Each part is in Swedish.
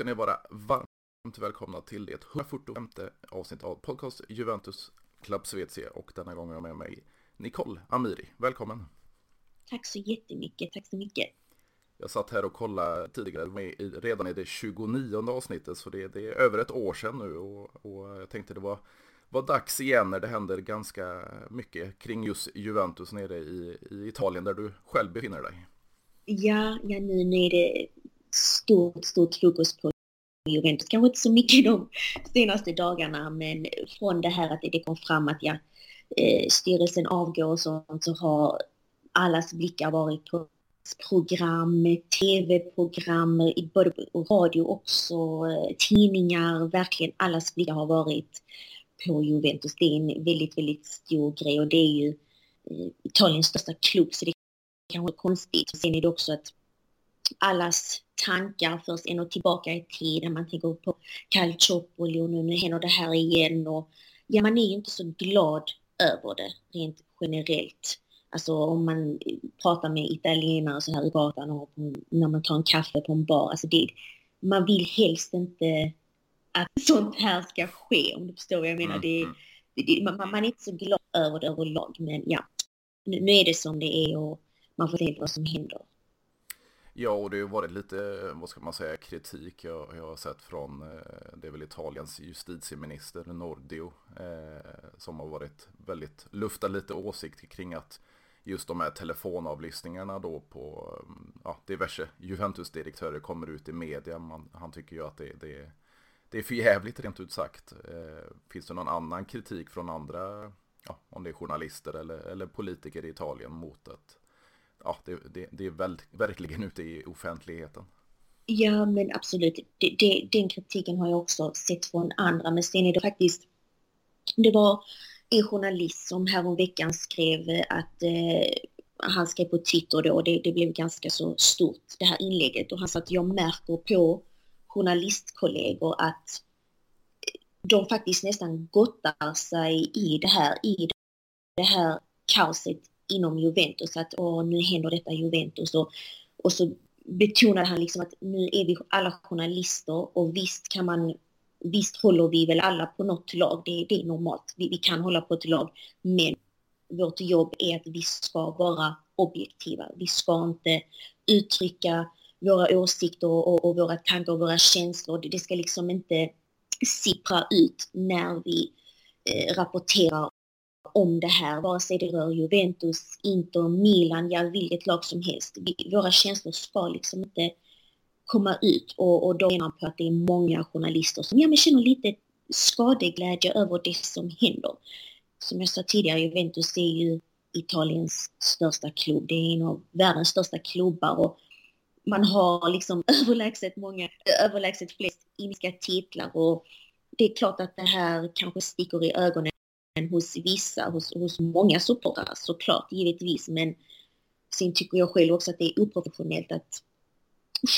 Ska ni vara varmt välkomna till det 145 avsnitt av podcast Juventus Club Svezia och denna gång har jag med mig Nicole Amiri. Välkommen! Tack så jättemycket, tack så mycket! Jag satt här och kollade tidigare, redan i det 29 avsnittet, så det, det är över ett år sedan nu och, och jag tänkte det var, var dags igen när det händer ganska mycket kring just Juventus nere i, i Italien där du själv befinner dig. Ja, ja nu, nu är det stort, stort fokus på Juventus. Kanske inte så mycket de senaste dagarna, men från det här att det kom fram att ja, eh, styrelsen avgår och sånt så har allas blickar varit på program, tv-program, både radio också, eh, tidningar, verkligen allas blickar har varit på Juventus. Det är en väldigt, väldigt stor grej och det är ju eh, Italiens största klubb så det är kanske konstigt. Sen är det också att allas tankar förs ännu tillbaka i tiden. Man tänker på Calciopoli och nu händer det här igen och ja, man är ju inte så glad över det rent generellt. Alltså om man pratar med italienare så här i gatan och när man tar en kaffe på en bar. Alltså det, man vill helst inte att sånt här ska ske om du förstår vad jag menar. Mm, det, mm. det, man, man, är inte så glad över det överlag men ja, nu, nu är det som det är och man får på vad som händer. Ja, och det har varit lite, vad ska man säga, kritik jag, jag har sett från, eh, det är väl Italiens justitieminister Nordio, eh, som har varit väldigt, luftat lite åsikter kring att just de här telefonavlyssningarna då på mm, ja, diverse Juventus-direktörer kommer ut i media. Man, han tycker ju att det, det, det är för jävligt rent ut sagt. Eh, finns det någon annan kritik från andra, ja, om det är journalister eller, eller politiker i Italien mot att ja, det, det, det är väl, verkligen ute i offentligheten. Ja, men absolut. Det, det, den kritiken har jag också sett från andra, men sen är det faktiskt, det var en journalist som häromveckan skrev att eh, han skrev på Twitter då, och det, det blev ganska så stort det här inlägget och han sa att jag märker på journalistkollegor att de faktiskt nästan gottar sig i det här, i det här kaoset inom Juventus att åh, nu händer detta Juventus och, och så betonade han liksom att nu är vi alla journalister och visst kan man Visst håller vi väl alla på något lag, det, det är normalt. Vi, vi kan hålla på ett lag, men vårt jobb är att vi ska vara objektiva. Vi ska inte uttrycka våra åsikter och, och våra tankar och våra känslor. Det, det ska liksom inte sippra ut när vi eh, rapporterar om det här, vare sig det rör Juventus, Inter, Milan, ja vilket lag som helst. Våra känslor ska liksom inte komma ut och, och då menar man på att det är många journalister som ja, men känner lite skadeglädje över det som händer. Som jag sa tidigare, Juventus är ju Italiens största klubb. Det är en av världens största klubbar och man har liksom överlägset många, överlägset flest inska titlar och det är klart att det här kanske sticker i ögonen hos vissa, hos, hos många supportrar såklart, givetvis. Men sen tycker jag själv också att det är oprofessionellt att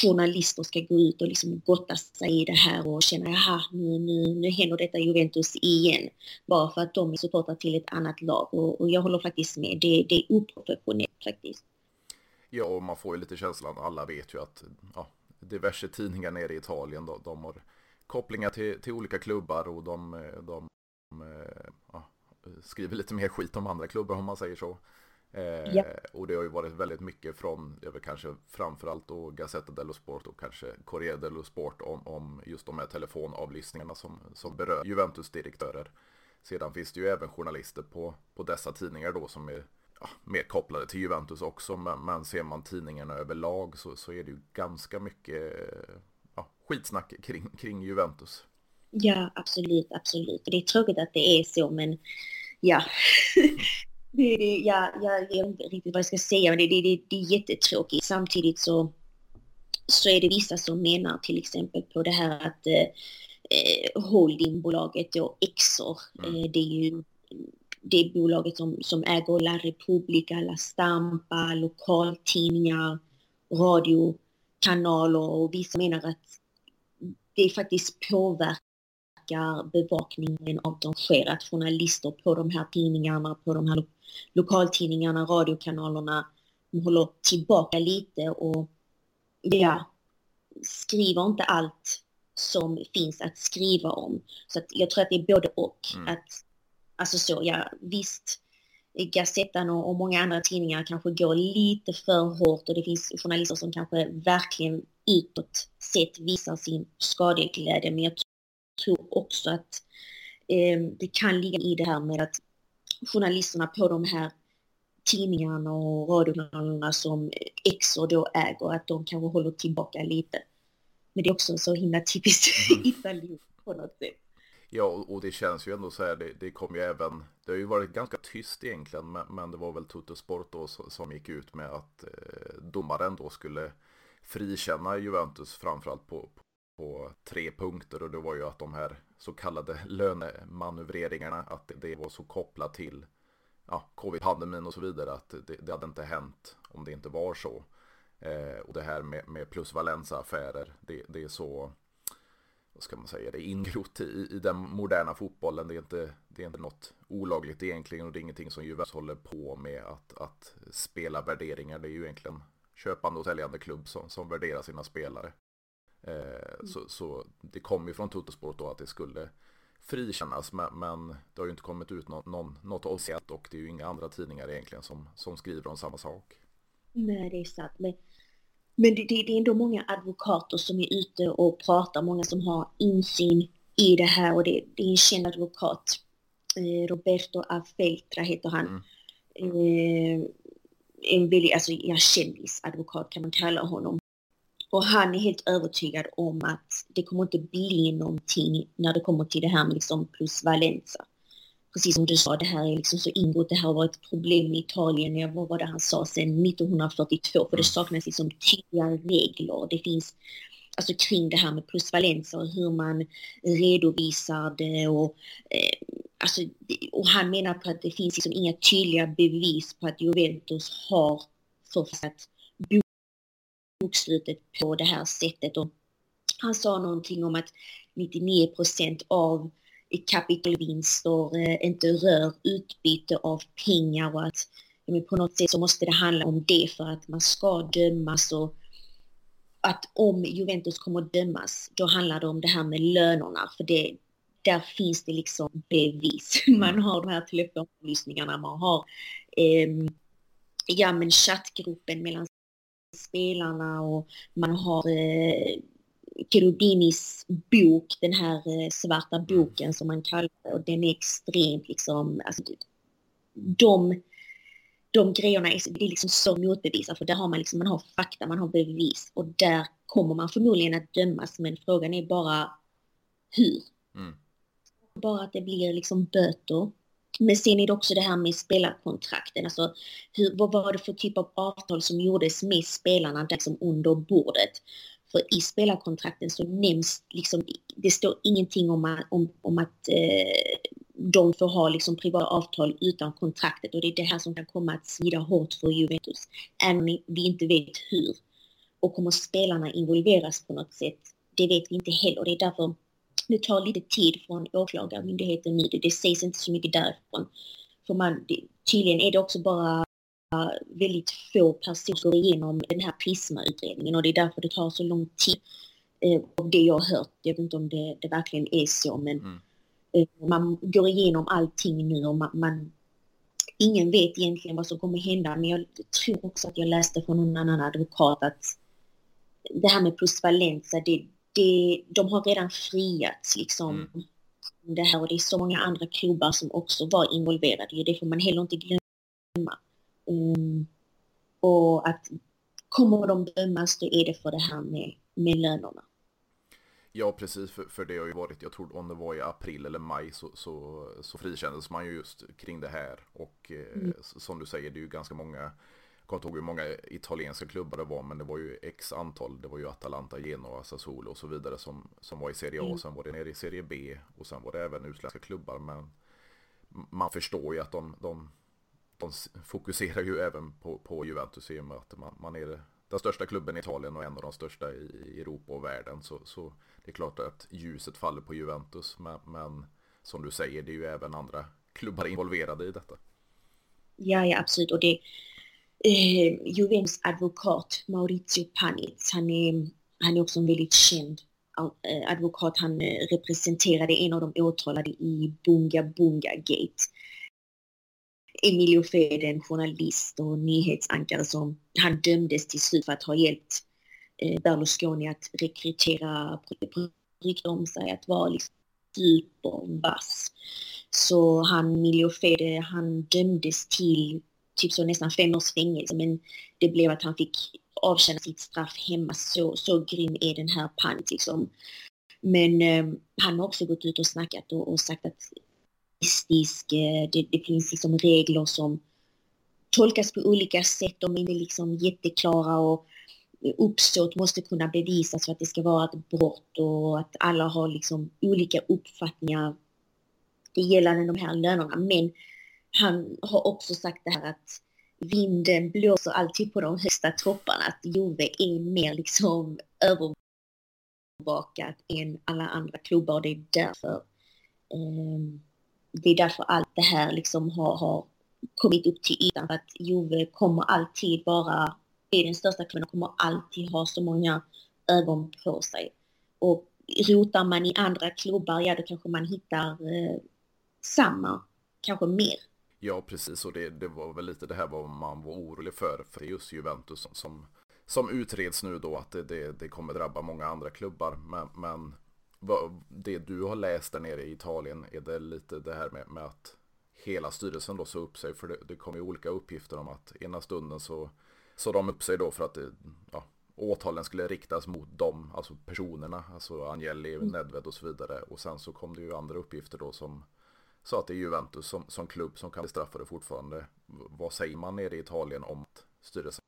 journalister ska gå ut och liksom gotta sig i det här och känna jaha, nu, nu, nu händer detta Juventus igen. Bara för att de är supportrar till ett annat lag. Och, och jag håller faktiskt med, det, det är oprofessionellt faktiskt. Ja, och man får ju lite känslan, alla vet ju att ja, diverse tidningar nere i Italien, de, de har kopplingar till, till olika klubbar och de, de ja, skriver lite mer skit om andra klubbar om man säger så. Eh, ja. Och det har ju varit väldigt mycket från, jag vet kanske framförallt då Gazzetta dello Sport och kanske Corriere dello Sport om, om just de här telefonavlyssningarna som, som berör Juventus-direktörer. Sedan finns det ju även journalister på, på dessa tidningar då som är ja, mer kopplade till Juventus också. Men, men ser man tidningarna överlag så, så är det ju ganska mycket ja, skitsnack kring, kring Juventus. Ja, absolut, absolut. Det är tråkigt att det är så, men ja. det, det, ja, jag vet inte riktigt vad jag ska säga, men det, det, det, det är jättetråkigt. Samtidigt så, så är det vissa som menar till exempel på det här att eh, holdingbolaget då Exor, mm. eh, det är ju det bolaget som, som äger La Repubblica, La Stampa, lokaltidningar, radiokanaler och vissa menar att det faktiskt påverkar påverkar bevakningen av de sker, att journalister på de här tidningarna, på de här lo lokaltidningarna, radiokanalerna, de håller tillbaka lite och ja, skriver inte allt som finns att skriva om. Så att jag tror att det är både och. Mm. Att, alltså så, ja visst, Gazettan och, och många andra tidningar kanske går lite för hårt och det finns journalister som kanske verkligen utåt sett visar sin skadeglädje. Men jag tror också att eh, det kan ligga i det här med att journalisterna på de här tidningarna och radiokanalerna som Exor då äger, att de kanske håller tillbaka lite. Men det är också så himla typiskt mm. Italien på något sätt. Ja, och det känns ju ändå så här, det, det kom ju även, det har ju varit ganska tyst egentligen, men, men det var väl Toto Sport då som gick ut med att eh, domaren då skulle frikänna Juventus framförallt på, på, tre punkter och det var ju att de här så kallade lönemanövreringarna, att det, var så kopplat till ja, covid-pandemin och så vidare, att det, det hade inte hänt om det inte var så. Eh, och det här med, med plus Valenza-affärer, det, det, är så, vad ska man säga, det är ingrott i, i den moderna fotbollen. Det är, inte, det är inte något olagligt egentligen och det är ingenting som Juventus håller på med att, att spela värderingar. Det är ju egentligen köpande och säljande klubb som, som värderar sina spelare. Eh, mm. så, så det kom ju från Tuttosport då att det skulle frikännas men, men det har ju inte kommit ut någon, någon, något officiellt och det är ju inga andra tidningar egentligen som, som skriver om samma sak. Nej, det är sant. Men, men det, det, det är ändå många advokater som är ute och pratar, många som har insyn i det här och det, det är en känd advokat. Eh, Roberto Afeltra heter han. Mm. Eh, en väldigt, alltså ja, kändisadvokat kan man kalla honom. Och han är helt övertygad om att det kommer inte bli någonting när det kommer till det här med liksom plus Valenza. Precis som du sa, det här är liksom så ingått, det här har varit ett problem i Italien, vad var det han sa, sedan 1942, för det saknas liksom tydliga regler. Det finns alltså kring det här med plus Valenza och hur man redovisar det och eh, alltså, och han menar på att det finns liksom inga tydliga bevis på att Juventus har författrat bokslutet på det här sättet. Och han sa någonting om att 99 procent av kapitalvinster eh, inte rör utbyte av pengar och att men på något sätt så måste det handla om det för att man ska dömas och att om Juventus kommer att dömas då handlar det om det här med lönerna för det, där finns det liksom bevis. Man mm. har de här telefonavlyssningarna, man har eh, ja men chattgruppen mellan spelarna och man har eh, Kerubinis bok, den här eh, svarta mm. boken som man kallar det, och den är extremt liksom, alltså, de, de grejerna är, det är liksom så motbevisat för där har man liksom, man har fakta, man har bevis och där kommer man förmodligen att dömas men frågan är bara hur. Mm. Bara att det blir liksom böter. Men sen är det också det här med spelarkontrakten. Alltså, hur, vad var det för typ av avtal som gjordes med spelarna liksom under bordet? För i spelarkontrakten så nämns liksom, det står ingenting om, om, om att eh, de får ha liksom privata avtal utan kontraktet och det är det här som kan komma att svida hårt för Juventus. Även om vi inte vet hur. Och kommer spelarna involveras på något sätt? Det vet vi inte heller. Det är därför det tar lite tid från åklagarmyndigheten nu. Det, det sägs inte så mycket därifrån. För man, tydligen är det också bara väldigt få personer som går igenom den här Prisma-utredningen och det är därför det tar så lång tid. Eh, av det jag har hört, jag vet inte om det, det verkligen är så men mm. eh, man går igenom allting nu och man, man, ingen vet egentligen vad som kommer hända men jag tror också att jag läste från någon annan advokat att det här med plusvalensa, det, det, de har redan friats liksom. Mm. Det här och det är så många andra klubbar som också var involverade. Det får man heller inte glömma. Um, och att kommer de dömas då är det för det här med, med lönerna. Ja, precis, för, för det har ju varit, jag tror om det var i april eller maj så, så, så frikändes man ju just kring det här. Och eh, mm. som du säger, det är ju ganska många kommer inte ihåg hur många italienska klubbar det var, men det var ju x antal. Det var ju Atalanta, Genoa, Sassuolo och så vidare som, som var i Serie A. Mm. Sen var det nere i Serie B och sen var det även utländska klubbar. Men man förstår ju att de, de, de fokuserar ju även på, på Juventus i och med att man, man är den största klubben i Italien och en av de största i Europa och världen. Så, så det är klart att ljuset faller på Juventus. Men, men som du säger, det är ju även andra klubbar involverade i detta. Ja, ja absolut. Och det, eh, Juventus advokat Maurizio Panitz, han är, han är också en väldigt känd eh, advokat. Han eh, representerade en av de åtalade i Bunga Bunga Gate. Emilio Fede, en journalist och nyhetsankare som han dömdes till slut för att ha hjälpt eh, Berlusconi att rekrytera rykte om sig att vara liksom supervass. Så han, Emilio Fede, han dömdes till typ så nästan fem års fängelse men det blev att han fick avtjäna sitt straff hemma. Så, så grym är den här Pant liksom. Men eh, han har också gått ut och snackat och, och sagt att eh, det, det finns liksom regler som tolkas på olika sätt. De är inte liksom jätteklara och uppsåt måste kunna bevisas för att det ska vara ett brott och att alla har liksom olika uppfattningar gällande de här lönerna. Men han har också sagt det här att vinden blåser alltid på de högsta topparna, att Juve är mer liksom övervakat än alla andra klubbar och det är därför eh, det är därför allt det här liksom har, har kommit upp till ytan för att Juve kommer alltid vara, är den största klubben och kommer alltid ha så många ögon på sig. Och rotar man i andra klubbar, ja då kanske man hittar eh, samma, kanske mer. Ja, precis. Och det, det var väl lite det här vad man var orolig för. För just Juventus som, som, som utreds nu då att det, det, det kommer drabba många andra klubbar. Men, men vad, det du har läst där nere i Italien, är det lite det här med, med att hela styrelsen då sa upp sig? För det, det kom ju olika uppgifter om att ena stunden så sa de upp sig då för att det, ja, åtalen skulle riktas mot dem, alltså personerna, alltså Agnelli, mm. Nedved och så vidare. Och sen så kom det ju andra uppgifter då som sa att det är Juventus som, som klubb som kan bli straffade fortfarande. Vad säger man nere i Italien om att styrelsen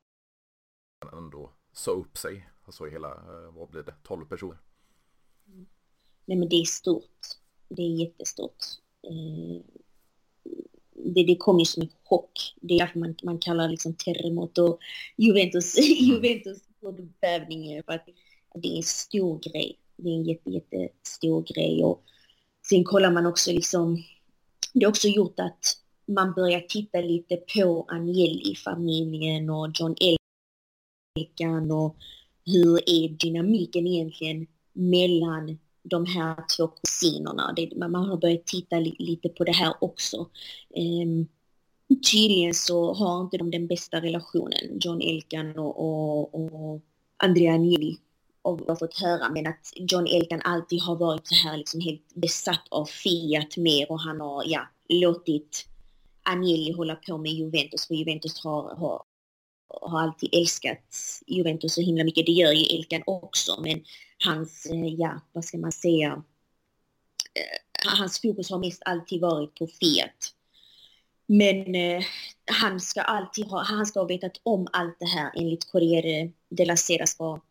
ändå sa upp sig? Alltså hela, eh, vad blir det, 12 personer? Nej men det är stort. Det är jättestort. Eh, det, det kom ju som en chock. Det är därför man, man kallar liksom terremot och Juventus, mm. Juventus bävning för att det är en stor grej. Det är en jätte, jättestor grej och sen kollar man också liksom det har också gjort att man börjar titta lite på Agnelli-familjen och John Elkan och hur är dynamiken egentligen mellan de här två kusinerna. Det, man har börjat titta li, lite på det här också. Ehm, tydligen så har inte de den bästa relationen, John Elkan och, och, och Andrea Agnelli och har fått höra, men att John Elkan alltid har varit så här liksom helt besatt av Fiat mer och han har ja, låtit Agnelli hålla på med Juventus, för Juventus har, har, har alltid älskat Juventus så himla mycket. Det gör ju Elkan också, men hans, eh, ja, vad ska man säga, eh, hans fokus har mest alltid varit på Fiat. Men eh, han ska alltid ha, han ska ha vetat om allt det här enligt Corriere della Sera ska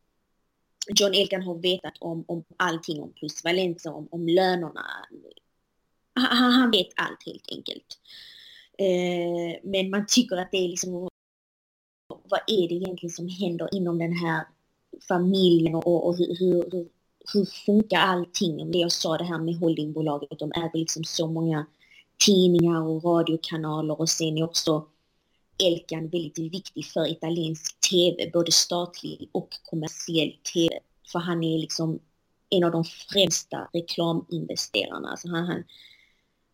John Elkan har vetat om, om allting om plusvalenser, om, om lönerna. Han, han vet allt helt enkelt. Eh, men man tycker att det är liksom, vad är det egentligen som händer inom den här familjen och, och hur, hur, hur funkar allting? Det jag sa det här med holdingbolaget, de äger liksom så många tidningar och radiokanaler och sen är också Elkan väldigt viktig för italiensk tv, både statlig och kommersiell tv. För han är liksom en av de främsta reklaminvesterarna. Alltså han, han,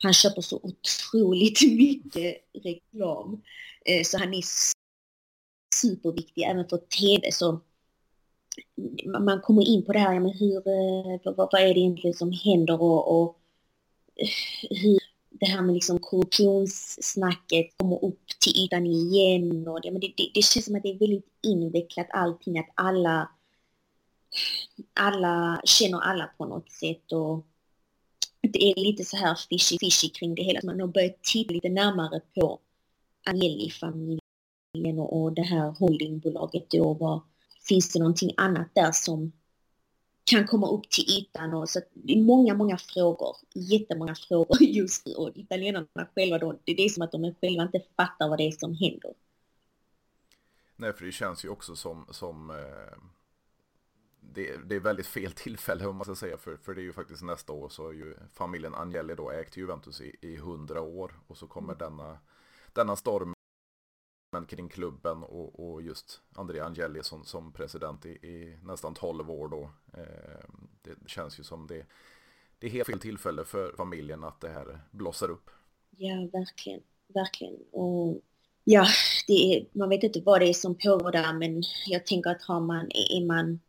han köper så otroligt mycket reklam. Eh, så han är superviktig även för tv. Så man kommer in på det här, men hur, eh, vad, vad är det egentligen som händer och, och eh, hur det här med liksom korruptionssnacket kommer upp till ytan igen. Och det, men det, det, det känns som att det är väldigt invecklat allting, att alla, alla känner alla på något sätt. Och det är lite så här fishy-fishy kring det hela. Man har börjat titta lite närmare på Agnelli-familjen och, och det här holdingbolaget då. Var, finns det någonting annat där som kan komma upp till ytan. Och så det är många, många frågor. Jättemånga frågor just nu. Och italienarna själva då, det är som att de själva inte fattar vad det är som händer. Nej, för det känns ju också som, som eh, det, det, är väldigt fel tillfälle om man ska säga. För, för det är ju faktiskt nästa år så har ju familjen Agnelli då ägt Juventus i, i 100 år. Och så kommer mm. denna, denna storm men kring klubben och, och just Andrea Angeli som, som president i, i, nästan 12 år då. Eh, det känns ju som det, det är helt fel tillfälle för familjen att det här blossar upp. Ja, verkligen, verkligen. Och ja, det är, man vet inte vad det är som pågår där, men jag tänker att har man, är man,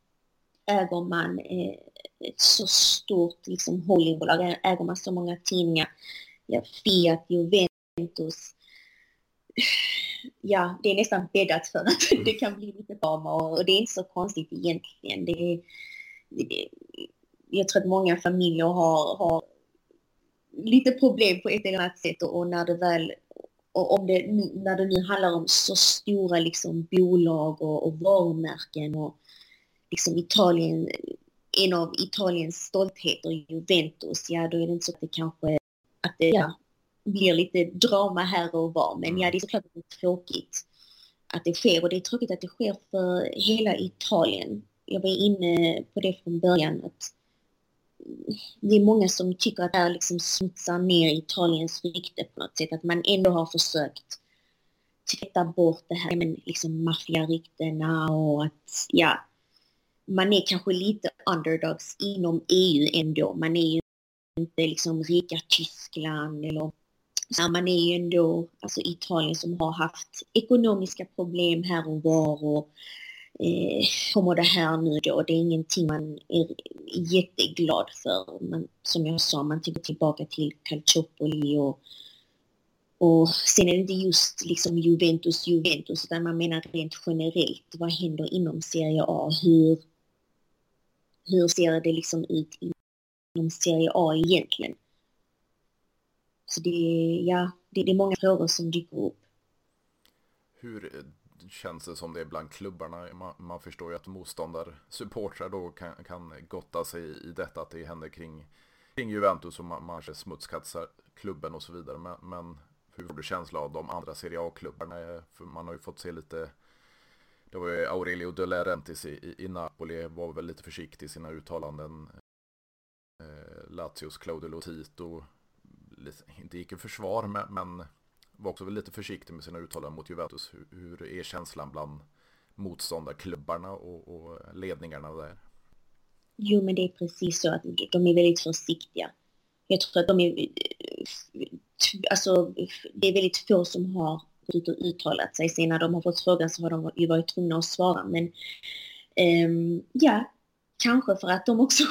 äger man eh, ett så stort liksom holdingbolag, äger man så många tidningar, ja, Fiat, Juventus, ja, det är nästan bäddat för att mm. det kan bli lite drama och det är inte så konstigt egentligen. Det är, det, jag tror att många familjer har, har lite problem på ett eller annat sätt och, och när det väl och om det, när det nu handlar om så stora liksom bolag och, och varumärken och liksom Italien, en av Italiens stoltheter, Juventus, ja då är det inte så att det kanske, att det ja, blir lite drama här och var. Men ja, det är såklart att det är tråkigt att det sker och det är tråkigt att det sker för hela Italien. Jag var inne på det från början att det är många som tycker att det här liksom smutsar ner Italiens rykte på något sätt. Att man ändå har försökt tvätta bort det här med liksom maffiaryktena och att ja, man är kanske lite underdogs inom EU ändå. Man är ju inte liksom rika Tyskland eller så man är ju ändå alltså Italien som har haft ekonomiska problem här och var och eh, kommer det här nu då. Det är ingenting man är jätteglad för. Man, som jag sa, man tänker tillbaka till Calciopoli och, och sen är det inte just liksom Juventus, Juventus, utan man menar rent generellt. Vad händer inom Serie A? Hur, hur ser det liksom ut inom Serie A egentligen? Så det, ja, det, det är många frågor som dyker upp. Hur känns det som det är bland klubbarna? Man, man förstår ju att motståndarsupportrar då kan, kan gotta sig i detta att det händer kring, kring Juventus och man, man smutskastar klubben och så vidare. Men, men hur får du känsla av de andra Serie A-klubbarna? För man har ju fått se lite det var ju Aurelio De Laurentiis i, i, Napoli var väl lite försiktig i sina uttalanden. Eh, Lazios Claudio Lotito inte gick i försvar med, men var också väl lite försiktig med sina uttalanden mot Juventus. Hur, hur är känslan bland motståndarklubbarna och, och ledningarna där? Jo, men det är precis så att de är väldigt försiktiga. Jag tror att de är... Alltså, det är väldigt få som har ut och uttalat sig. Sen när de har fått frågan så har de ju varit tvungna att svara. Men um, ja, kanske för att de också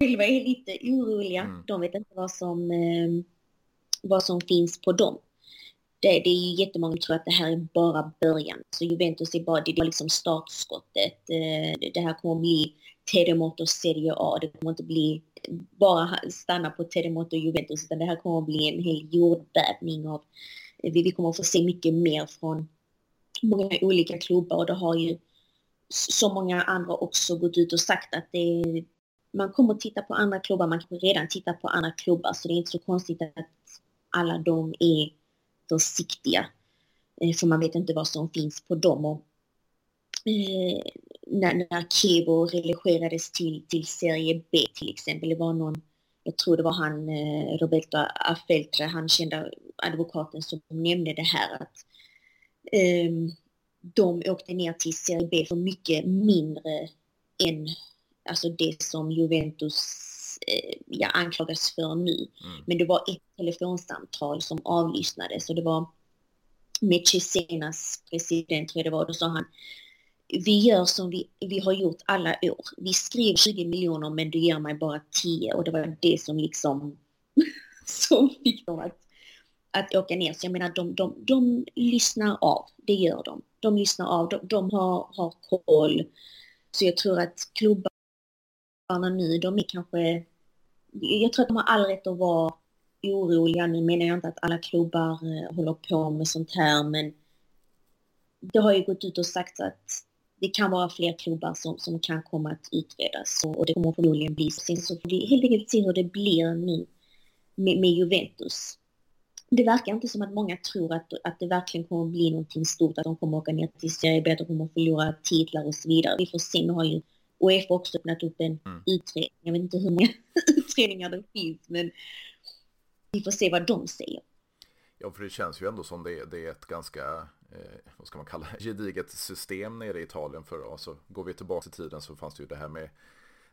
själva är lite oroliga. Mm. De vet inte vad som, um, vad som finns på dem det, det är ju jättemånga som tror att det här är bara början. Så Juventus är bara, det är liksom startskottet. Eh, det här kommer bli Terremoto Serie A. Det kommer inte bli bara stanna på Terremoto Juventus utan det här kommer att bli en hel jordbävning av vi kommer att få se mycket mer från många olika klubbar och det har ju så många andra också gått ut och sagt att det man kommer att titta på andra klubbar, man kan redan titta på andra klubbar så det är inte så konstigt att alla de är försiktiga. Eh, för man vet inte vad som finns på dem. Och, eh, när, när Kebo relegerades till, till serie B till exempel, det var någon, jag tror det var han eh, Roberto Afeltre, han kända advokaten som nämnde det här att eh, de åkte ner till serie B för mycket mindre än alltså det som Juventus eh, ja, anklagas för nu. Mm. Men det var ett telefonsamtal som avlyssnades och det var med Cesenas president, tror jag det var, då sa han vi gör som vi, vi har gjort alla år. Vi skrev 20 miljoner men du ger mig bara 10 och det var det som liksom som fick dem att, att åka ner. Så jag menar de, de, de lyssnar av, det gör de. De lyssnar av, de, de har, har koll. Så jag tror att klubbarna nu, de är kanske, jag tror att de har all rätt att vara oroliga. Nu menar jag inte att alla klubbar eh, håller på med sånt här, men det har ju gått ut och sagt att det kan vara fler klubbar som, som kan komma att utredas och det kommer förmodligen bli så. Sen så får vi helt enkelt se hur det blir nu med, med Juventus. Det verkar inte som att många tror att, att det verkligen kommer att bli någonting stort, att de kommer att åka ner till Serie B, att de kommer att förlora titlar och så vidare. Vi får se, nu har ju Uefa också öppnat upp en mm. utredning. Jag vet inte hur många utredningar det finns, men vi får se vad de säger. Ja, för det känns ju ändå som det, det är ett ganska, eh, vad ska man kalla det, gediget system nere i Italien. För alltså, går vi tillbaka i tiden så fanns det ju det här med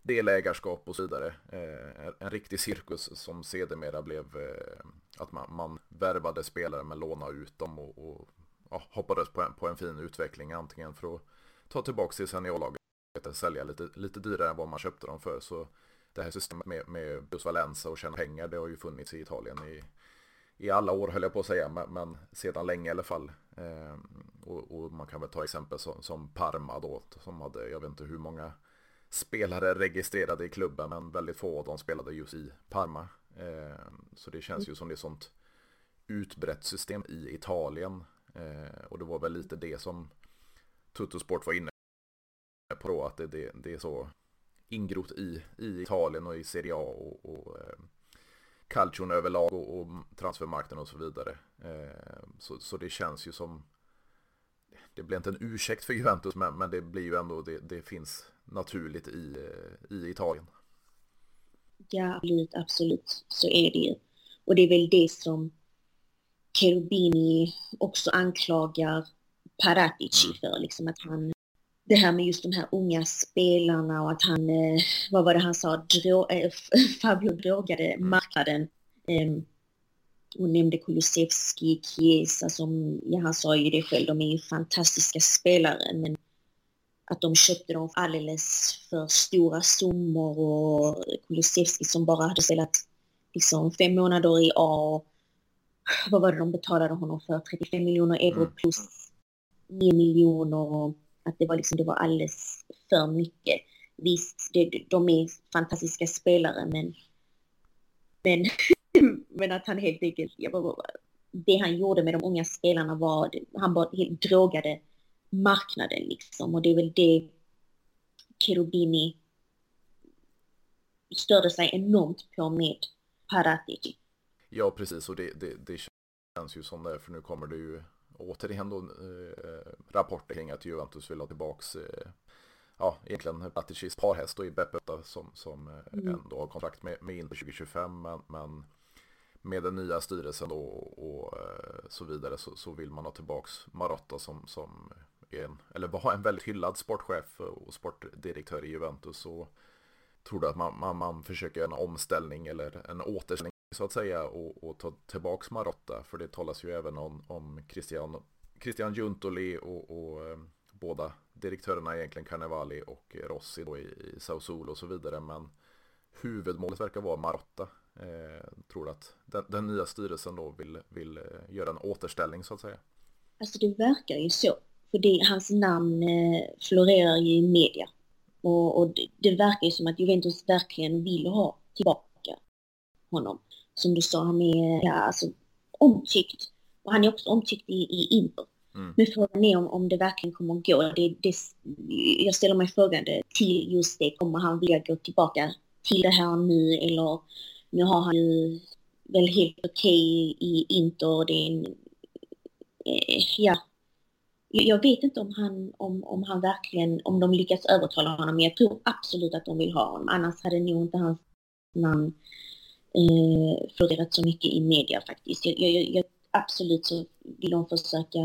delägarskap och så vidare. Eh, en riktig cirkus som sedermera blev eh, att man, man värvade spelare men lånade ut dem och, och ja, hoppades på en, på en fin utveckling antingen för att ta tillbaka till seniorlaget eller sälja lite, lite dyrare än vad man köpte dem för. Så det här systemet med, med plus Valenza och tjäna pengar det har ju funnits i Italien i, i alla år höll jag på att säga, men, men sedan länge i alla fall. Eh, och, och, man kan väl ta exempel som, som Parma då, som hade, jag vet inte hur många spelare registrerade i klubben, men väldigt få av dem spelade just i Parma. Eh, så det känns ju som det är sånt utbrett system i Italien. Eh, och det var väl lite det som Tuttosport var inne på då, att det, det, det är så ingrott i, i Italien och i Serie A och, och eh, Calcion överlag och, och transfermarknaden och så vidare. Eh, så, så det känns ju som det blir inte en ursäkt för Juventus men, men det blir ju ändå det, det finns naturligt i, eh, i Italien. Ja, absolut, absolut. Så är det ju. Och det är väl det som Cherubini också anklagar Paratici mm. för, liksom att han, det här med just de här unga spelarna och att han, eh, vad var det han sa, Drå, äh, Fabio drogade marknaden. Um, och nämnde Kulusevski, Chiesa som, ja han sa ju det själv, de är ju fantastiska spelare men att de köpte dem alldeles för stora summor och Kulusevski som bara hade spelat liksom fem månader i A. Vad var det de betalade honom för? 35 miljoner euro mm. plus 9 miljoner och att det var liksom, det var alldeles för mycket. Visst, det, de är fantastiska spelare men men, men att han helt enkelt, det han gjorde med de unga spelarna var, han bara helt drogade marknaden liksom och det är väl det Cherubini störde sig enormt på med Paratici. Ja, precis och det, det, det känns ju som det, för nu kommer det ju återigen då eh, rapporter kring att Juventus vill ha tillbaks eh, ja, egentligen Paraticis parhäst i Beppe som, som eh, mm. ändå har kontrakt med, med in 2025 men, men med den nya styrelsen då och, och eh, så vidare så, så, vill man ha tillbaks Marotta som, som en, eller var en väldigt hyllad sportchef och sportdirektör i Juventus. Och tror du att man, man, man försöker göra en omställning eller en återställning så att säga och, och ta tillbaks Marotta. För det talas ju även om, om Christian, Christian Juntoli och, och eh, båda direktörerna egentligen Carnevali och Rossi då i, i Sao och så vidare. Men huvudmålet verkar vara Marotta. Eh, tror du att den, den, nya styrelsen då vill, vill eh, göra en återställning så att säga? Alltså det verkar ju så. För det, hans namn eh, florerar ju i media. Och, och det, det, verkar ju som att Juventus verkligen vill ha tillbaka honom. Som du sa, han är ja, alltså, omtyckt. Och han är också omtyckt i, i Inter. Mm. Men frågan är om, om det verkligen kommer att gå. Det, det, jag ställer mig frågande till just det. Kommer han vilja gå tillbaka till det här nu eller nu har han ju väl helt okej i Inter. Det är en, eh, ja, jag vet inte om han, om, om han verkligen, om de lyckas övertala honom, men jag tror absolut att de vill ha honom. Annars hade nog inte hans namn eh, florerat så mycket i media faktiskt. Jag, jag, jag, absolut så vill de försöka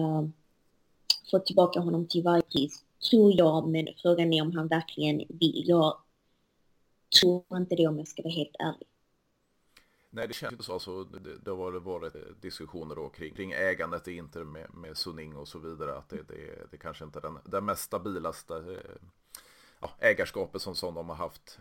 få tillbaka honom till varje pris, tror jag, men frågan är om han verkligen vill. Jag tror inte det om jag ska vara helt ärlig. Nej, det känns inte så. Alltså, det, det har varit diskussioner då kring, kring ägandet i Inter med, med Suning och så vidare. Att det, det, det kanske inte är den, den mest stabilaste eh, ja, ägarskapet som, som de har haft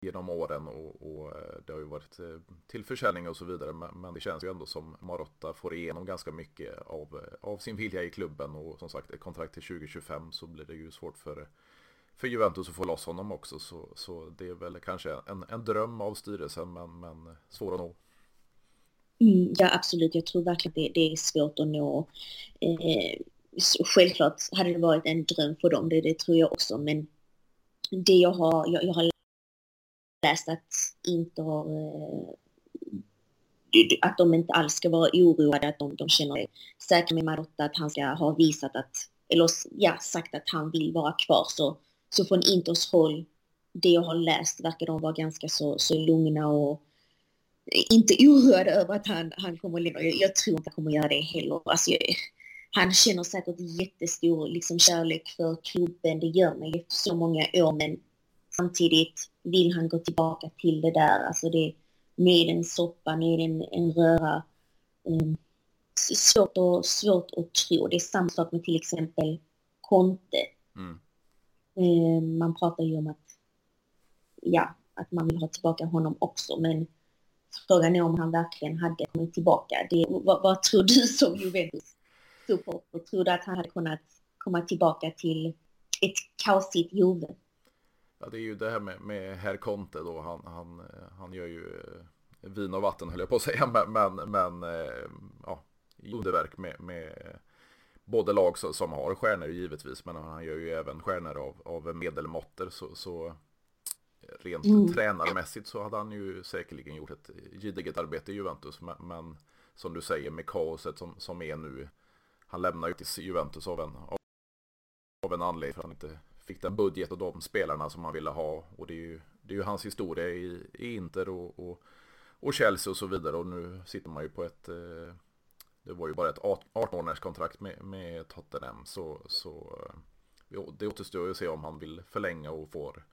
genom åren och, och, eh, det har ju varit eh, till försäljning och så vidare. Men, men, det känns ju ändå som Marotta får igenom ganska mycket av, eh, av sin vilja i klubben och som sagt ett kontrakt till 2025 så blir det ju svårt för för Juventus att få loss honom också. Så, så det är väl kanske en, en dröm av styrelsen men, men svår att nå. Mm, ja absolut, jag tror verkligen det, det är svårt att nå. Eh, självklart hade det varit en dröm för dem, det, det tror jag också. Men det jag har, jag, jag har läst att inte har eh, att de inte alls ska vara oroade, att de, de känner sig säkra med Marotta, att han ska ha visat att, eller ja, sagt att han vill vara kvar. Så så från Inters håll, det jag har läst, verkar de vara ganska så, så lugna och inte oroad över att han, han kommer lämna. Jag, jag tror inte han kommer göra det heller. Alltså, jag, han känner säkert jättestor liksom, kärlek för klubben. Det gör man efter så många år. Men samtidigt vill han gå tillbaka till det där. Alltså det med en soppa, med en, en röra. Um, svårt, och, svårt att tro. Det är samma sak med till exempel Conte. Mm. Um, man pratar ju om att, ja, att man vill ha tillbaka honom också. Men frågan är om han verkligen hade kommit tillbaka. Det, vad, vad tror du som Juventus supporter? Tror du att han hade kunnat komma tillbaka till ett kaosigt Juve? Ja, det är ju det här med, med Herr Conte då. Han, han, han gör ju eh, vin och vatten höll jag på att säga. Men, men, men eh, ja, underverk med, med både lag som har stjärnor givetvis. Men han gör ju även stjärnor av, av medelmåtter. Så, så rent mm. tränarmässigt så hade han ju säkerligen gjort ett gediget arbete i Juventus. Men, men som du säger med kaoset som, som är nu. Han lämnar ju till Juventus av en, av en anledning för att han inte fick den budget och de spelarna som han ville ha. Och det är ju, det är ju hans historia i, i Inter och, och, och, Chelsea och så vidare. Och nu sitter man ju på ett, eh, det var ju bara ett 18 månaders kontrakt med, med Tottenham. Så, så eh, det återstår ju att se om han vill förlänga och får,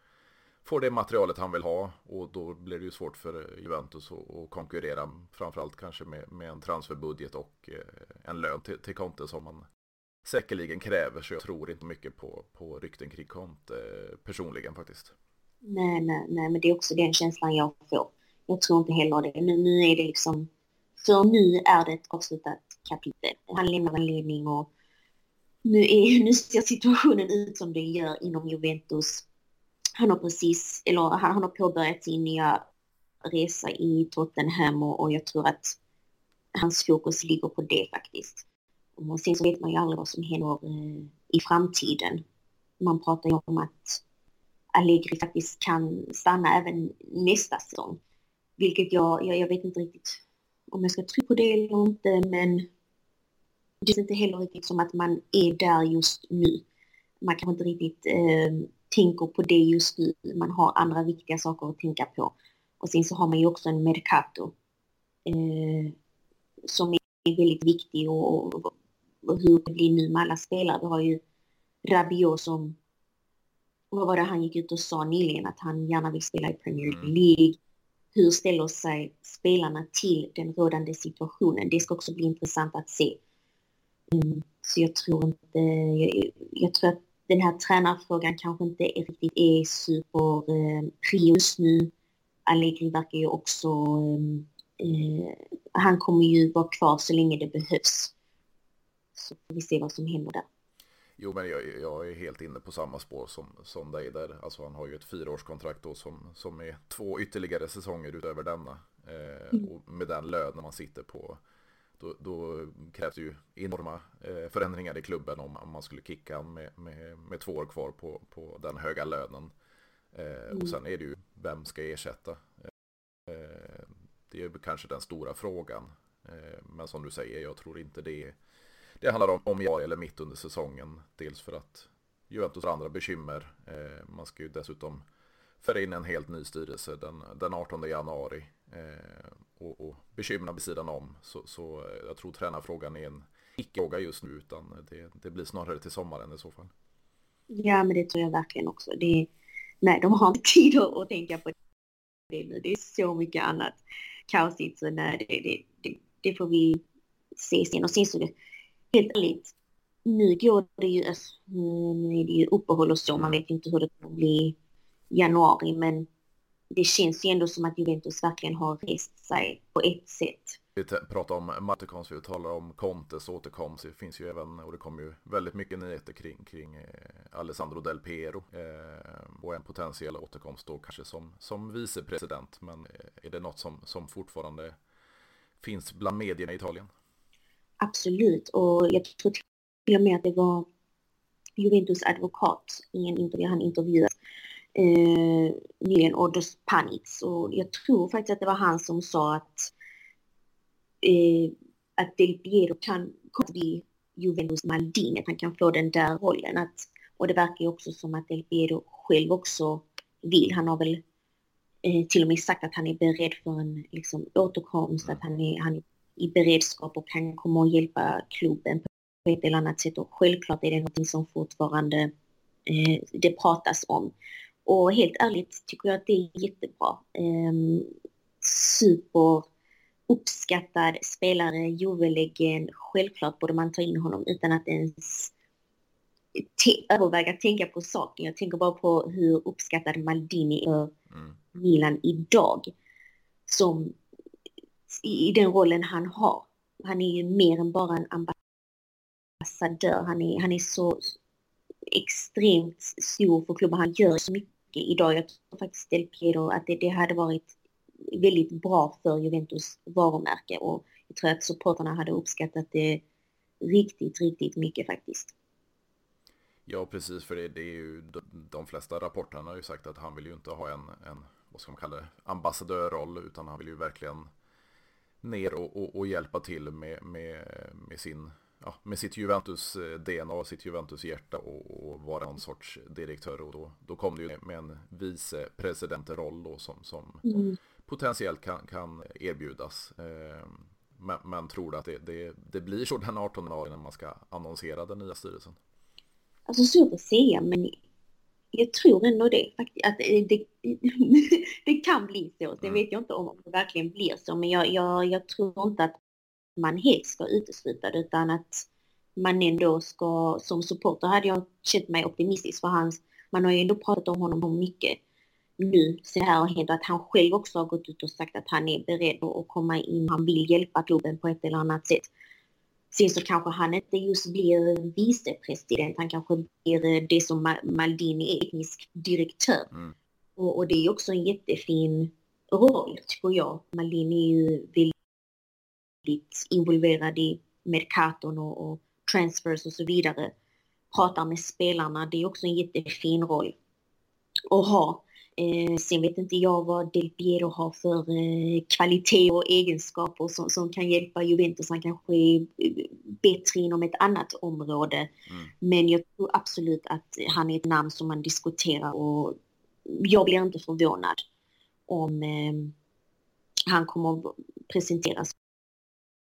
får det materialet han vill ha. Och då blir det ju svårt för Juventus att konkurrera. Framförallt kanske med, med en transferbudget och eh, en lön till, till Conte som man säkerligen kräver. Så jag tror inte mycket på, på rykten kring Conte eh, personligen faktiskt. Nej, nej, nej, men det är också den känslan jag får. Jag tror inte heller det. Nu, nu är det liksom, för nu är det ett avslutat kapitel. Han lämnar en ledning och nu, är, nu ser situationen ut som det gör inom Juventus. Han har precis, eller han, han har påbörjat sin nya resa i Tottenham och, och jag tror att hans fokus ligger på det faktiskt. Och sen så vet man ju aldrig vad som händer mm, i framtiden. Man pratar ju om att Allegri faktiskt kan stanna även nästa säsong. Vilket jag, jag, jag vet inte riktigt om jag ska tro på det eller inte, men det är inte heller riktigt som att man är där just nu. Man kanske inte riktigt eh, tänker på det just nu. Man har andra viktiga saker att tänka på. Och sen så har man ju också en Mercato eh, som är väldigt viktig och och hur det blir nu med alla spelare. Vi har ju Rabiot som, vad var det han gick ut och sa nyligen, att han gärna vill spela i Premier mm. League. Hur ställer sig spelarna till den rådande situationen? Det ska också bli intressant att se. Mm, så jag tror inte, jag, jag, tror att den här tränarfrågan kanske inte riktigt är super eh, just nu. Allegri verkar ju också, eh, eh, han kommer ju vara kvar så länge det behövs så vi se vad som händer där. Jo, men jag, jag, är helt inne på samma spår som, som dig där. Alltså han har ju ett fyraårskontrakt då som, som är två ytterligare säsonger utöver denna. Eh, mm. Och med den lönen man sitter på, då, då krävs det ju enorma eh, förändringar i klubben om, om man skulle kicka med, med, med två år kvar på, på den höga lönen. Eh, mm. Och sen är det ju, vem ska ersätta? Eh, det är kanske den stora frågan. Eh, men som du säger, jag tror inte det är det handlar om, om januari eller mitt under säsongen. Dels för att Juventus har andra bekymmer. Eh, man ska ju dessutom föra in en helt ny styrelse den, den 18 januari. Eh, och, och bekymren vid sidan om. Så, så eh, jag tror tränarfrågan är en icke-fråga just nu utan det, det, blir snarare till sommaren i så fall. Ja men det tror jag verkligen också. Det, nej de har inte tid att, att tänka på det nu. Det är så mycket annat kaosigt så nej det, det, det, det får vi se sen. Och sen så helt ärligt, nu går det ju, alltså, mm, nu är det ju uppehåll och så, man vet inte hur det kommer bli i januari, men det känns ju ändå som att Juventus verkligen har rest sig på ett sätt. Vi pratar om Mattekons, vi talar om Contes återkomst. Det finns ju även, och det kommer ju väldigt mycket nyheter kring, kring eh, Alessandro Del Piero eh, och en potentiell återkomst då kanske som, som vicepresident. Men eh, är det något som, som fortfarande finns bland medierna i Italien? Absolut, och jag tror till och med att det var Juventus advokat i en intervju, han intervjuade eh, nyligen, Odos Panitz. Och jag tror faktiskt att det var han som sa att, eh, att Del Piero kan bli Juventus Maldini, att han kan få den där rollen. Att, och det verkar ju också som att Del Piero själv också vill. Han har väl eh, till och med sagt att han är beredd för en liksom, återkomst, att han är, han är i beredskap och kan komma och hjälpa klubben på ett eller annat sätt. Och självklart är det någonting som fortfarande eh, det pratas om. Och helt ärligt tycker jag att det är jättebra. Eh, super uppskattad spelare, Juvelegend. Självklart borde man ta in honom utan att ens överväga att tänka på saken. Jag tänker bara på hur uppskattad Maldini är mm. Milan idag. Som i, i den rollen han har. Han är ju mer än bara en ambassadör. Han är, han är så extremt stor för klubben. Han gör så mycket idag. Jag tror faktiskt Del Piero att det, det hade varit väldigt bra för Juventus varumärke och jag tror att supporterna hade uppskattat det riktigt, riktigt mycket faktiskt. Ja, precis, för det, det är ju de flesta rapporterna har ju sagt att han vill ju inte ha en, en vad ska man kalla det, ambassadörroll, utan han vill ju verkligen ner och, och, och hjälpa till med, med, med, sin, ja, med sitt Juventus-DNA, och sitt Juventus-hjärta och, och, vara någon sorts direktör. Och då, då kom det ju med en vicepresidentroll då som, som mm. potentiellt kan, kan erbjudas. Eh, men, men tror att det, det, det blir så den 18 januari när man ska annonsera den nya styrelsen? Alltså svårt att säga men jag tror ändå det att det, det, det kan bli så. Sen mm. vet jag inte om det verkligen blir så, men jag, jag, jag tror inte att man helt ska utesluta det, utan att man ändå ska, som supporter hade jag känt mig optimistisk för hans, man har ju ändå pratat om honom mycket nu det här har hänt, att han själv också har gått ut och sagt att han är beredd att komma in, han vill hjälpa klubben på ett eller annat sätt. Sen så kanske han inte just blir vicepresident, han kanske blir eh, det som Maldini är, etnisk direktör. Mm. Och, och, det är också en jättefin roll, tycker jag. Maldini är ju väldigt involverad i Mercaton och, och transfers och så vidare. Pratar med spelarna, det är också en jättefin roll att ha. Eh, sen vet inte jag vad Del Piero har för eh, kvalitet och egenskaper som, som kan hjälpa Juventus. Han kanske är eh, bättre inom ett annat område. Mm. Men jag tror absolut att han är ett namn som man diskuterar och jag blir inte förvånad om eh, han kommer att presenteras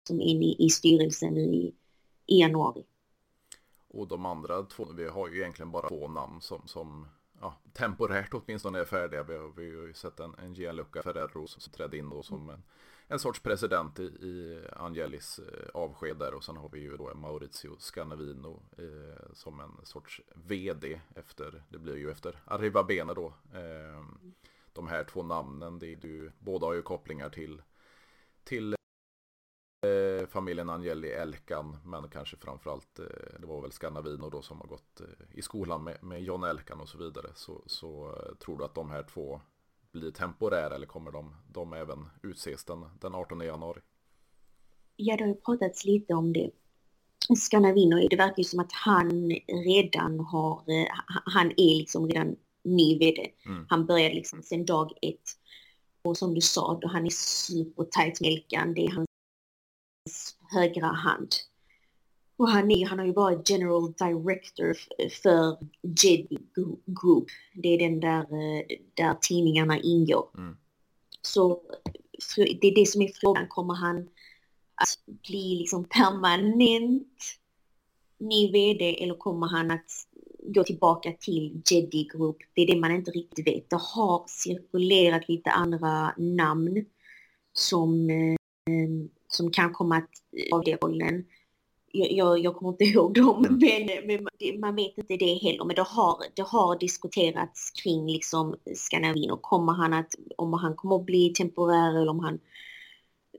som in i, i styrelsen i, i januari. Och de andra två, vi har ju egentligen bara två namn som, som ja, temporärt åtminstone är färdiga. Vi har, vi har ju sett en, en Gianluca Ferrero som trädde in då som en, en sorts president i, i Angelis eh, avsked där och sen har vi ju då Maurizio Scannavino eh, som en sorts vd efter, det blir ju efter Arriva Bene då. Eh, de här två namnen, det är du, båda har ju kopplingar till, till familjen Angeli Elkan, men kanske framförallt, eh, det var väl Scannavino då som har gått eh, i skolan med, med John Elkan och så vidare. Så, så tror du att de här två blir temporära eller kommer de, de även utses den, den 18 januari? Ja, det har ju pratats lite om det. Scannavino, det verkar ju som att han redan har, han är liksom redan ny vd. Mm. Han började liksom sedan dag ett. Och som du sa, då han är supertajt med Elkan, det är hans högra hand. Och han, är, han har ju varit general director för Jedi Group. Det är den där, eh, där tidningarna ingår. Mm. Så det är det som är frågan. Kommer han att bli liksom permanent ny vd eller kommer han att gå tillbaka till Jedi Group? Det är det man inte riktigt vet. Det har cirkulerat lite andra namn som eh, som kan komma av den rollen. Jag, jag, jag, kommer inte ihåg dem, mm. men, men, man vet inte det heller. Men det har, det har diskuterats kring liksom Scandinavien kommer han att, om han kommer att bli temporär eller om han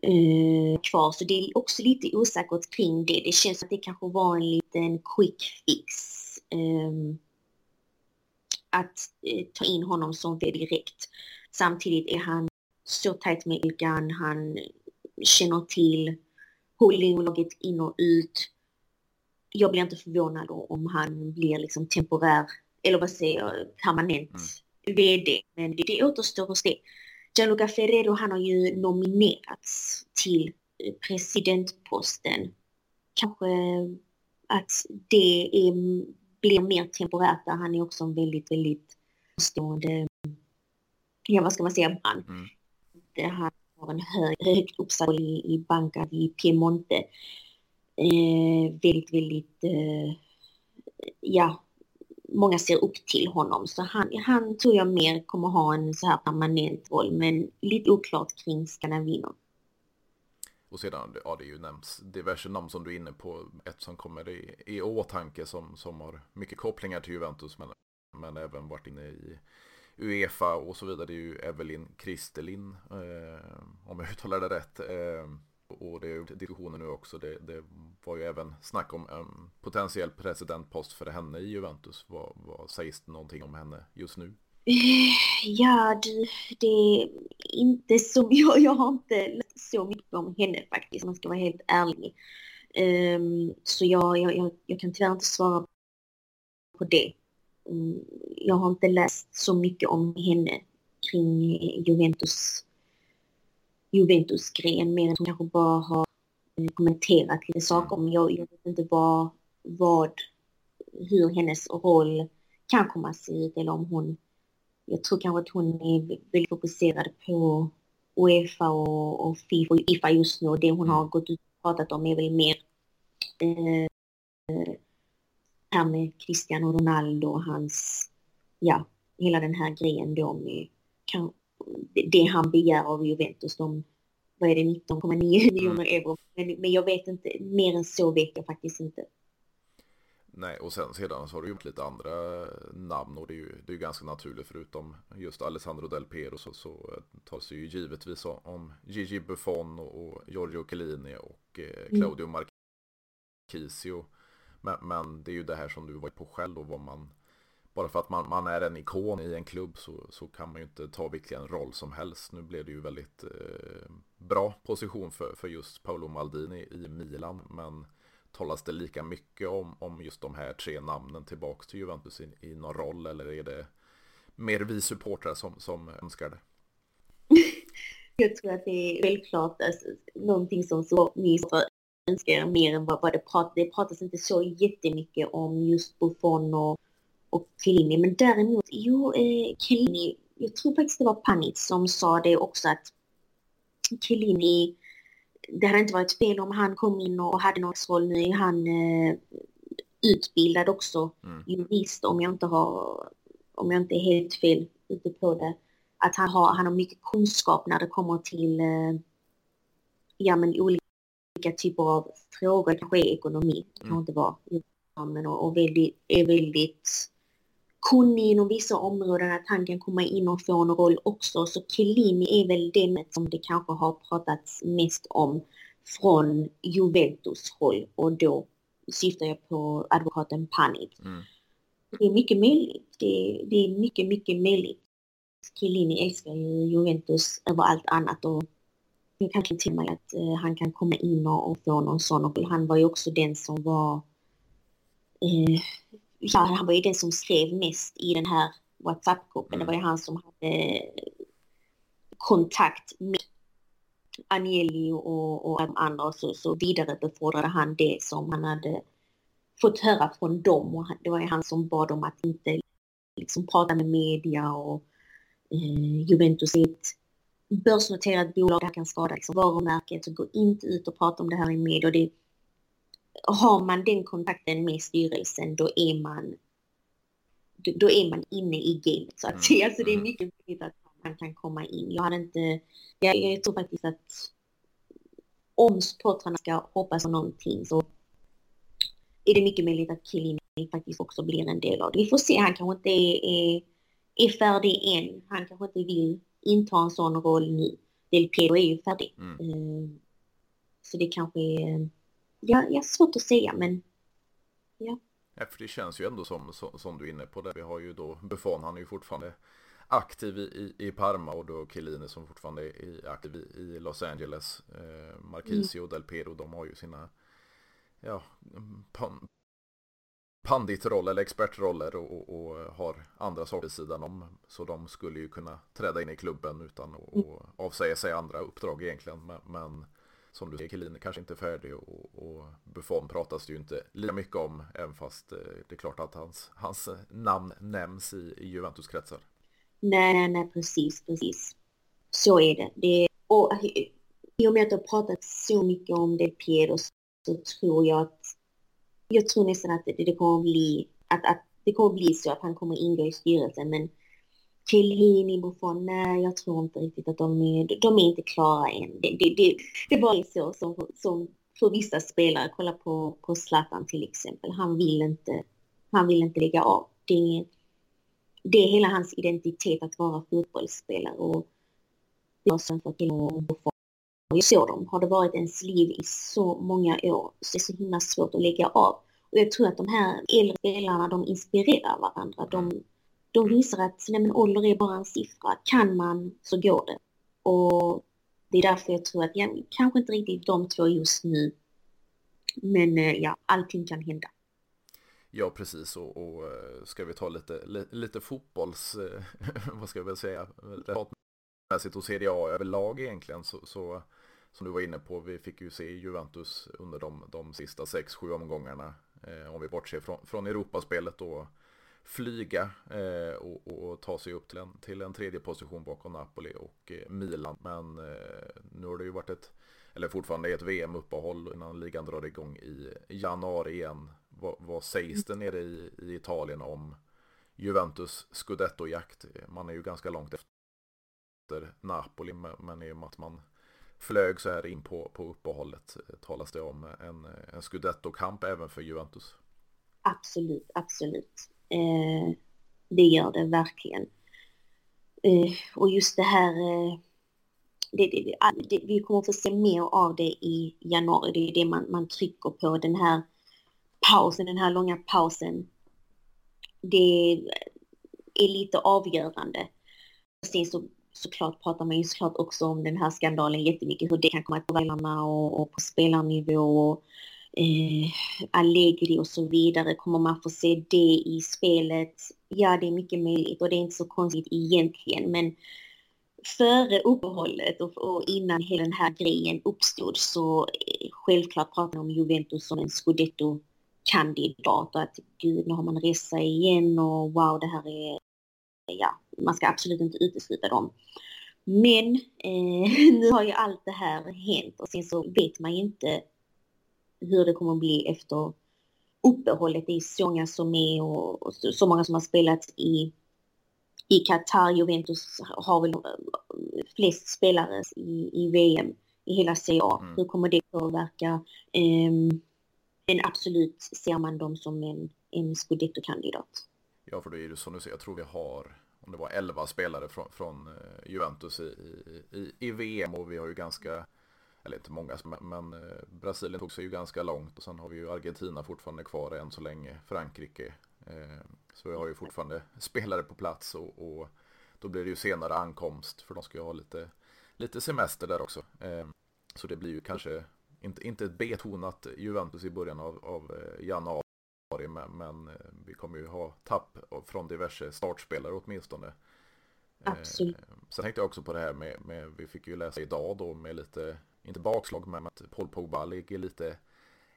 eh, kvar. Så det är också lite osäkert kring det. Det känns att det kanske var en liten quick fix. Eh, att eh, ta in honom som vd direkt. Samtidigt är han så tajt med Ilkan, han känner till holdinglaget in och ut. Jag blir inte förvånad om han blir liksom temporär, eller vad säger jag, permanent mm. VD. Men det, det återstår att se. Gianluca Ferrero han har ju nominerats till presidentposten. Kanske att det är, blir mer temporärt där han är också en väldigt, väldigt stående ja vad ska man säga, han. Mm. Han har en hög, högt uppsatt roll i, i banken i Piemonte. Eh, väldigt, väldigt, eh, ja, många ser upp till honom. Så han, han tror jag mer kommer ha en så här permanent roll, men lite oklart kring Scanavino. Och sedan, ja det är ju nämnts diverse namn som du är inne på. Ett som kommer i, i åtanke som, som har mycket kopplingar till Juventus men, men även varit inne i Uefa och så vidare. Det är ju Evelyn Kristelin, eh, om jag uttalar det rätt. Eh, och det är ju diskussioner nu också. Det, det, var ju även snack om en potentiell presidentpost för henne i Juventus. Vad, vad sägs det någonting om henne just nu? Eh, ja, du, det är inte så, jag, jag har inte läst så mycket om henne faktiskt, om man ska vara helt ärlig. Um, så jag, jag, jag, jag, kan tyvärr inte svara på det. Eh, jag har inte läst så mycket om henne kring eh, Juventus Juventus-gren mer än som kanske bara har eh, kommenterat lite saker om. Jag, jag vet inte vad, vad, hur hennes roll kan komma att se ut eller om hon jag tror kanske att hon är väldigt fokuserad på Uefa och, och FIFA, FIFA just nu och det hon har gått ut och pratat om är väl mer eh, här med Cristiano Ronaldo och hans, ja, hela den här grejen då med kan, det han begär av Juventus, de, vad är det, 19,9 miljoner euro. Men, men jag vet inte, mer än så vet jag faktiskt inte. Nej, och sen sedan så har du gjort lite andra namn och det är ju, det är ju ganska naturligt förutom just Alessandro Del Piero så, så talas det ju givetvis om Gigi Buffon och Giorgio Chiellini och eh, Claudio mm. Marchisio. Men, men, det är ju det här som du var på själv och vad man bara för att man, man, är en ikon i en klubb så, så kan man ju inte ta vilken roll som helst. Nu blev det ju väldigt eh, bra position för, för just Paolo Maldini i Milan men talas det lika mycket om, om just de här tre namnen tillbaks till Juventus i, i någon roll eller är det mer vi supportrar som, som önskar det? Jag tror att det är självklart alltså, någonting som så ni önskar mer än vad, vad det pratas. Det pratas inte så jättemycket om just Buffon och, och Chiellini. Men däremot, jo, eh, Chiellini, jag tror faktiskt det var Panic som sa det också att Chiellini det hade inte varit fel om han kom in och hade någon roll. Nu är han eh, utbildad också, mm. jurist om jag inte har, om jag inte är helt fel ute på det. Att han har, han har mycket kunskap när det kommer till eh, ja, men olika typer av frågor, kanske är ekonomi, det kan mm. inte vara, men och, och väldigt, är väldigt kunnig inom vissa områden att han kan komma in och få en roll också. Så Chiellini är väl den som det kanske har pratats mest om från Juventus håll och då syftar jag på advokaten Panic. Mm. Det är mycket möjligt. Det, det, är mycket, mycket möjligt. Chiellini älskar ju Juventus över allt annat och jag kan till mig att uh, han kan komma in och, och få någon sån roll. Han var ju också den som var uh, ja, han var ju den som skrev mest i den här WhatsApp-gruppen. Det var ju han som hade kontakt med Agnelli och, och de andra och så, så vidarebefordrade han det som han hade fått höra från dem och det var ju han som bad dem att inte liksom prata med media och eh, Juventus är ett börsnoterat bolag, det kan skada liksom, varumärket så gå inte ut och prata om det här i media. Det har man den kontakten med styrelsen då är man då är man inne i gamet så att mm, säga. Så det är mm. mycket viktigt att man kan komma in. Jag hade inte, jag, jag tror faktiskt att om supportrarna ska hoppas på någonting så är det mycket möjligt att Chiellini faktiskt också blir en del av det. Vi får se, han kanske inte är, är, är färdig än. Han kanske inte vill inta en sån roll nu. Del Piero är ju färdig. Mm. Uh, så det kanske är ja, jag har svårt att säga men ja. Ja, för det känns ju ändå som, som, som du är inne på det. Vi har ju då Buffon, han är ju fortfarande aktiv i, i Parma och då Chiellini som fortfarande är aktiv i, i Los Angeles. Eh, Marquisio och mm. Del Piero, de har ju sina ja, pan, panditroller eller expertroller och, och, och, har andra saker vid sidan om. Så de skulle ju kunna träda in i klubben utan att mm. avsäga sig andra uppdrag egentligen. Men, men som du säger, Chiellini kanske inte är färdig och, och Buffon pratas det ju inte lika mycket om, även fast eh, det är klart att hans, hans namn nämns i, i Juventus-kretsar. Nej, nej, nej, precis, precis. Så är det. det och i och med att du har pratat så mycket om Del Piero så tror jag att jag tror nästan att det, det kommer bli att, att det kommer bli så att han kommer ingå i styrelsen men Chiellini, Buffon, nej jag tror inte riktigt att de är, de är inte klara än. Det, det, det, det bara är så som, som för vissa spelare, kolla på, på Zlatan till exempel, han vill inte, han vill inte lägga av. Det, det är hela hans identitet att vara fotbollsspelare och jag som för till och Buffon jag såg dem, har det varit ens liv i så många år så det är så himla svårt att lägga av. Och jag tror att de här äldre spelarna, de inspirerar varandra. De, de visar att nej men ålder är bara en siffra. Kan man så går det. Och det är därför jag tror att, ja, kanske inte riktigt de två just nu. Men eh, ja, allting kan hända. Ja, precis. Och, och eh, ska vi ta lite, li, lite fotbolls, eh, vad ska vi säga, resultatmässigt och Serie A överlag egentligen så, så som du var inne på, vi fick ju se Juventus under de, de sista 6-7 omgångarna, Eh, om vi bortser från, från Europaspelet då, flyga eh, och, och, ta sig upp till en, till en tredje position bakom Napoli och eh, Milan. Men eh, nu har det ju varit ett, eller fortfarande ett VM-uppehåll innan ligan drar igång i januari igen. Vad, vad sägs det nere i, i Italien om Juventus scudetto-jakt? Man är ju ganska långt efter Napoli, men i och med att man flög så här in på, på uppehållet eh, talas det om eh, en, eh, en scudetto-kamp även för Juventus. Absolut, absolut. Eh, det gör det verkligen. Eh, och just det här, eh, det, det, det, vi kommer få se mer av det i januari. Det är det man, man trycker på, den här pausen, den här långa pausen. Det är lite avgörande. Sen så såklart pratar man ju såklart också om den här skandalen jättemycket, hur det kan komma att påverka och, och på spelarnivå och eh, Allegri och så vidare. Kommer man få se det i spelet? Ja, det är mycket möjligt och det är inte så konstigt egentligen, men före uppehållet och, och innan hela den här grejen uppstod så eh, självklart pratar man om Juventus som en scudetto-kandidat och att gud, nu har man resa igen och wow, det här är ja, man ska absolut inte utesluta dem. Men eh, nu har ju allt det här hänt och sen så vet man ju inte hur det kommer att bli efter uppehållet. Det är så många som är och, och så många som har spelat i, i Qatar. Juventus har väl eh, flest spelare i, i VM i hela CA. Mm. Hur kommer det påverka? Um, men absolut ser man dem som en, en scudetto-kandidat. Ja, för då är det som du säger, jag tror vi har om det var 11 spelare från, från eh, Juventus i, i, i, VM och vi har ju ganska, eller inte många, men eh, Brasilien tog sig ju ganska långt och sen har vi ju Argentina fortfarande kvar än så länge, Frankrike. Eh, så vi har ju fortfarande spelare på plats och, och då blir det ju senare ankomst för de ska ju ha lite, lite semester där också. Så det blir ju kanske inte, inte ett betonat Juventus i början av, av januari men, men kommer ju ha tapp från diverse startspelare åtminstone. Eh, Absolut. Sen tänkte jag också på det här med, med, vi fick ju läsa idag då med lite, inte bakslag, men att Paul Pogba ligger lite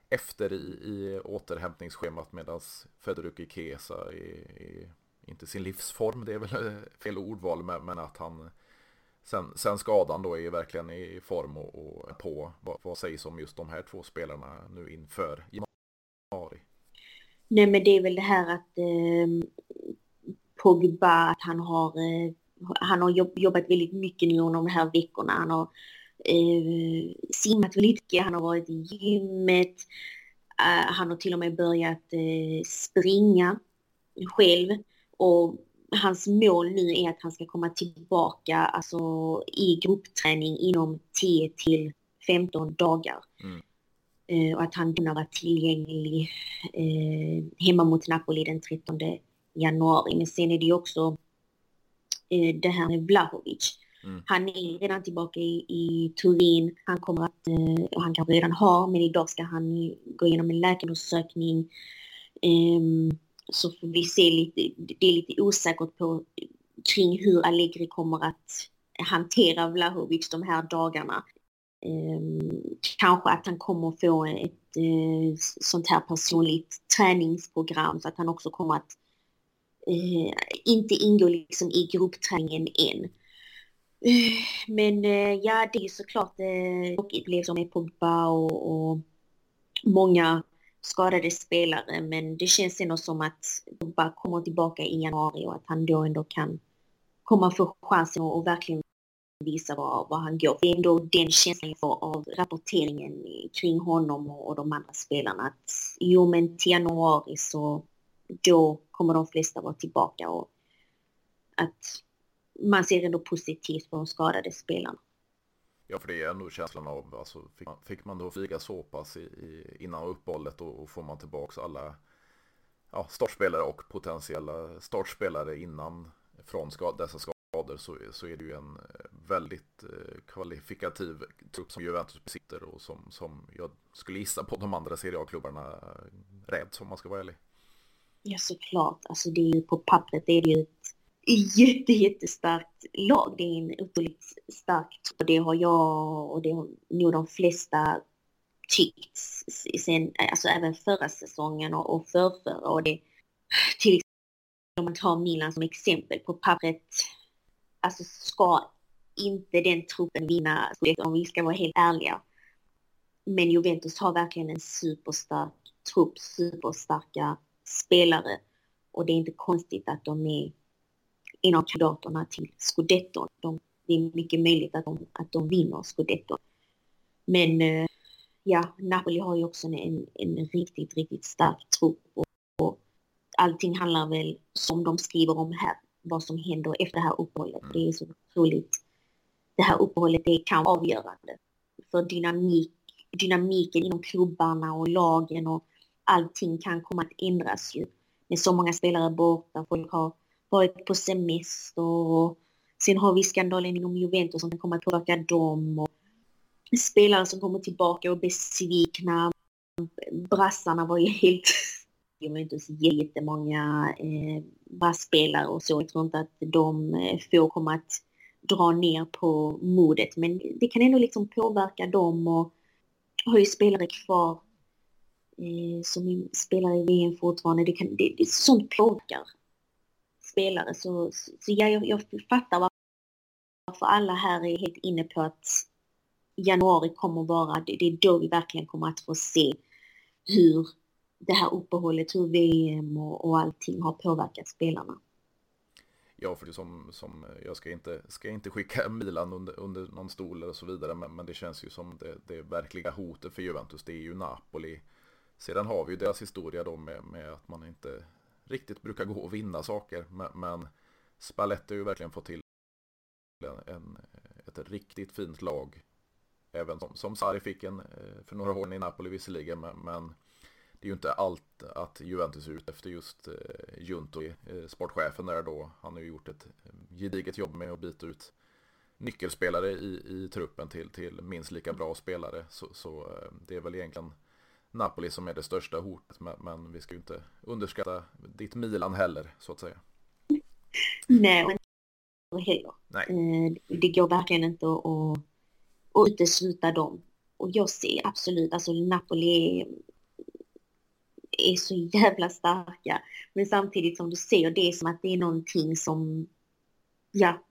efter i, i återhämtningsschemat medan Federico Chiesa är, inte sin livsform, det är väl fel ordval, men, men att han sen, sen skadan då är verkligen i form och, och på. Vad, vad sägs om just de här två spelarna nu inför? Nej men det är väl det här att eh, Pogba, att han har, eh, han har jobbat väldigt mycket nu under de här veckorna. Han har eh, simmat väldigt mycket, han har varit i gymmet, eh, han har till och med börjat eh, springa själv. Och hans mål nu är att han ska komma tillbaka alltså, i gruppträning inom 10 till 15 dagar. Mm. Eh, och att han kunde vara tillgänglig eh, hemma mot Napoli den 13 januari. Men sen är det ju också eh, det här med Vlahovic. Mm. Han är redan tillbaka i, i Turin. Han kommer att, och han kanske redan har, men idag ska han gå igenom en läkarundersökning. Um, så får vi se lite, det är lite osäkert på kring hur Allegri kommer att hantera Vlahovic de här dagarna. Ehm, kanske att han kommer få ett eh, sånt här personligt träningsprogram så att han också kommer att eh, inte ingå liksom i gruppträningen än. Eh, men eh, ja, det är såklart eh, liksom med Pogba och, och många skadade spelare men det känns ändå som att Pogba kommer tillbaka i januari och att han då ändå kan komma få chansen och, och verkligen visa vad, vad han går. Det är ändå den känslan jag får av rapporteringen kring honom och, och de andra spelarna. Att jo men till januari så då kommer de flesta vara tillbaka och att man ser ändå positivt på de skadade spelarna. Ja, för det är ändå känslan av, alltså, fick, man, fick man då flyga så pass i, i, innan uppehållet och, och får man tillbaka alla ja, startspelare och potentiella startspelare innan från skad, dessa skador så, så är det ju en eh, väldigt eh, kvalifikativ trupp som Juventus besitter och som, som jag skulle gissa på de andra Serie A-klubbarna eh, räds om man ska vara ärlig. Ja, såklart. Alltså det är ju på pappret det är ju ett jätte, jättestarkt lag. Det är en otroligt starkt och det har jag och det har nog de flesta tyckt sen, alltså även förra säsongen och, och förrförra och det till exempel om man tar Milan som exempel på pappret alltså ska inte den truppen vinna om vi ska vara helt ärliga. Men Juventus har verkligen en superstark trupp, superstarka spelare och det är inte konstigt att de är en av kandidaterna till scudetton. De, det är mycket möjligt att de, att de vinner scudetton. Men eh, ja, Napoli har ju också en, en riktigt, riktigt stark trupp och, och allting handlar väl, som de skriver om här, vad som händer efter det här uppehållet. Det är så otroligt, det här uppehållet är kan avgörande för dynamik, dynamiken inom klubbarna och lagen och allting kan komma att ändras ju. Med så många spelare borta, folk har varit på semester och sen har vi skandalen inom Juventus som kan komma att påverka dem och spelare som kommer tillbaka och besvikna. Brassarna var ju helt Juventus jättemånga eh, brassspelare och så. Jag tror inte att de få får komma att dra ner på modet men det kan ändå liksom påverka dem och har ju spelare kvar eh, som spelar i VM fortfarande. Det kan, det, det, sånt påverkar spelare. Så, så ja, jag, jag fattar varför alla här är helt inne på att januari kommer vara, det, det är då vi verkligen kommer att få se hur det här uppehållet, hur VM och, och allting har påverkat spelarna. Ja, för det som, som eh, jag ska inte, ska inte skicka Milan under, under någon stol och så vidare, men, men det känns ju som det, det verkliga hotet för Juventus, det är ju Napoli. Sedan har vi ju deras historia då med, med att man inte riktigt brukar gå och vinna saker. Men, men Spalletti har ju verkligen fått till en, en, ett riktigt fint lag. Även som, som Sarri fick en eh, för några år i Napoli visserligen. Men, men det är ju inte allt att Juventus är ute efter just eh, Junto, eh, sportchefen där då. Han har ju gjort ett gediget jobb med att byta ut nyckelspelare i, i truppen till, till minst lika bra spelare. Så, så eh, det är väl egentligen Napoli som är det största hotet. Men, men vi ska ju inte underskatta ditt Milan heller, så att säga. Nej, men heller. Nej. Eh, det går verkligen inte att, att, att utesluta dem. Och jag ser absolut, alltså Napoli är, så jävla starka. Men samtidigt som du ser, det är som att det är någonting som, ja,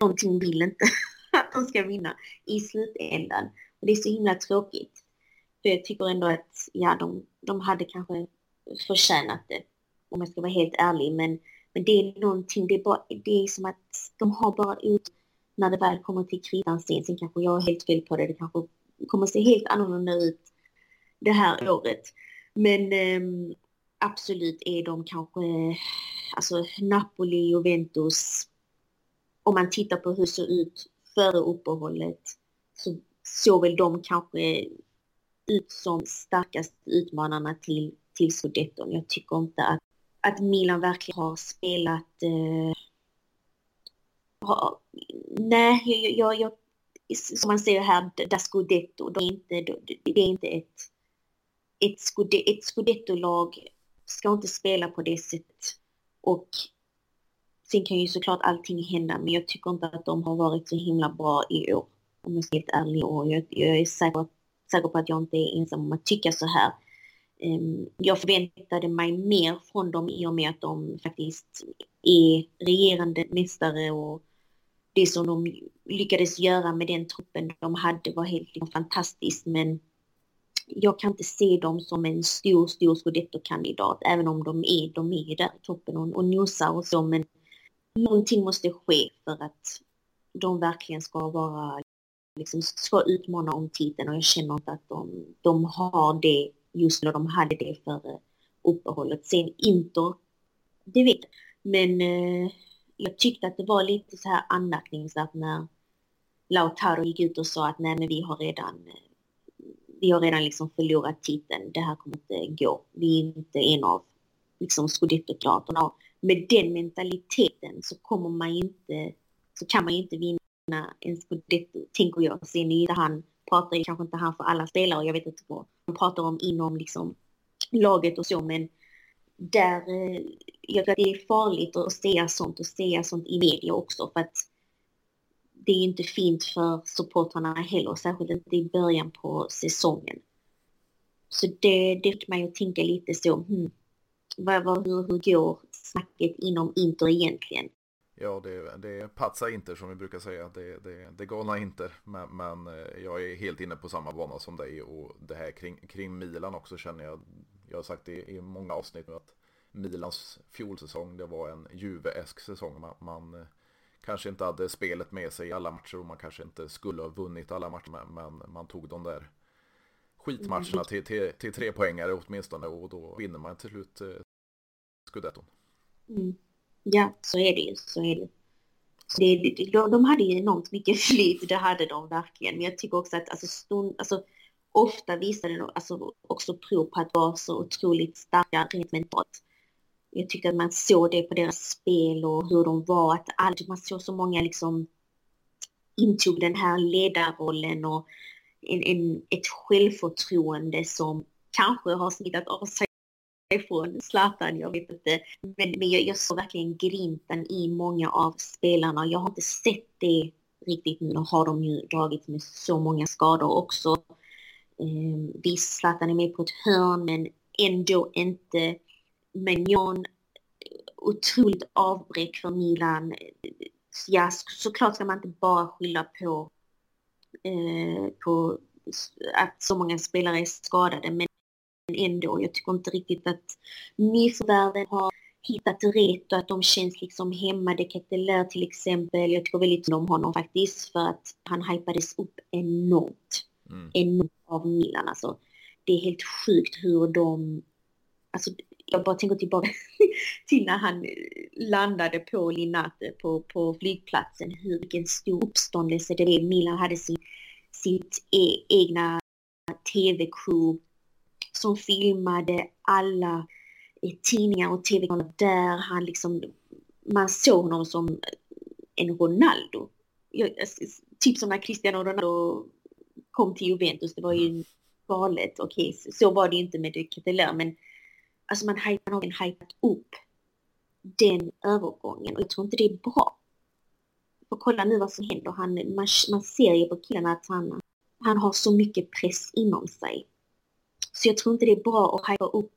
någonting vill inte att de ska vinna i slutändan. Och det är så himla tråkigt. För jag tycker ändå att, ja, de, de hade kanske förtjänat det. Om jag ska vara helt ärlig. Men, men det är någonting, det är, bara, det är som att de har bara ut när det väl kommer till kritan sen. Sen kanske jag är helt fel på det. Det kanske kommer se helt annorlunda ut det här året. Men eh, absolut är de kanske, alltså Napoli, Juventus, om man tittar på hur det såg ut före uppehållet så såg väl de kanske ut som starkast utmanarna till, till Scudetton. Jag tycker inte att, att Milan verkligen har spelat... Eh, har, nej, jag, jag, jag, som man säger här, da Scudetto, det är inte, det är inte ett, ett, Scudetto, ett Scudetto-lag ska inte spela på det sättet. Och sen kan ju såklart allting hända, men jag tycker inte att de har varit så himla bra i år. Om jag ska vara helt ärlig. Och jag, jag är säker på att säker på att jag inte är ensam om att tycka så här. Ehm, jag förväntade mig mer från dem i och med att de faktiskt är regerande mästare och det som de lyckades göra med den truppen de hade var helt fantastiskt men jag kan inte se dem som en stor, stor scudetto-kandidat även om de är, de är där i toppen och, och nosar och så men någonting måste ske för att de verkligen ska vara liksom ska utmana om titeln och jag känner inte att de, de har det just när de hade det före uppehållet. Sen Inter, det vet jag. Men eh, jag tyckte att det var lite så här anmärkningsvärt när Lautaro gick ut och sa att nej men vi har redan eh, vi har redan liksom förlorat titeln. Det här kommer inte gå. Vi är inte en av liksom scudetto Med den mentaliteten så kommer man inte, så kan man inte vinna en scudetto, tänker jag. Sen är inte han, pratar ju kanske inte han för alla spelare, jag vet inte vad han pratar om inom liksom laget och så, men där, eh, jag tror att det är farligt att säga sånt och säga sånt i media också för att det är inte fint för supportrarna heller, särskilt inte i början på säsongen. Så det, det fick mig att tänka lite så, hmm, vad, vad, hur, hur går snacket inom Inter egentligen? Ja, det, det patsar inte som vi brukar säga. Det, det, det galna inte. Men, men eh, jag är helt inne på samma bana som dig och det här kring, kring Milan också känner jag. Jag har sagt det i många avsnitt nu att Milans fjolsäsong, det var en Juve-esk säsong. Man, man eh, kanske inte hade spelet med sig i alla matcher och man kanske inte skulle ha vunnit alla matcher men man tog de där skitmatcherna till, till, till tre poängare åtminstone och då vinner man till slut eh, scudetton. Mm. Ja, så är det ju. Så är det. Det, de, de hade ju enormt mycket flyt, det hade de verkligen. Men jag tycker också att alltså, stund, alltså, ofta visade de alltså, också prov på att vara så otroligt starka rent mentalt jag tyckte att man såg det på deras spel och hur de var, att allt, man såg så många liksom intog den här ledarrollen och en, en, ett självförtroende som kanske har smittat av sig från Zlatan, jag vet inte. Men, men jag, jag såg verkligen grinten i många av spelarna. Jag har inte sett det riktigt nu. Nu har de ju dragit med så många skador också. Eh, visst, Zlatan är med på ett hörn, men ändå inte men Jan, otroligt avbräck för Milan. Ja, såklart ska man inte bara skylla på, eh, på att så många spelare är skadade, men ändå, jag tycker inte riktigt att nyförvärven har hittat rätt och att de känns liksom hämmade. Keteler till exempel, jag tycker väldigt om honom faktiskt för att han hypades upp enormt. Mm. Enormt av Milan alltså. Det är helt sjukt hur de, alltså jag bara tänker tillbaka till när han landade på Linate på, på flygplatsen, hur vilken stor uppståndelse det blev. Milan hade sin, sitt e, egna tv-crew som filmade alla tidningar och tv-kanaler där han liksom, man såg honom som en Ronaldo. typ som när Cristiano Ronaldo kom till Juventus, det var ju galet. Okej, okay, så var det inte med Ducateller, men Alltså man har hypat upp den övergången och jag tror inte det är bra. För kolla nu vad som händer. Han, man, man ser ju på killen att han, han har så mycket press inom sig. Så jag tror inte det är bra att hypa upp.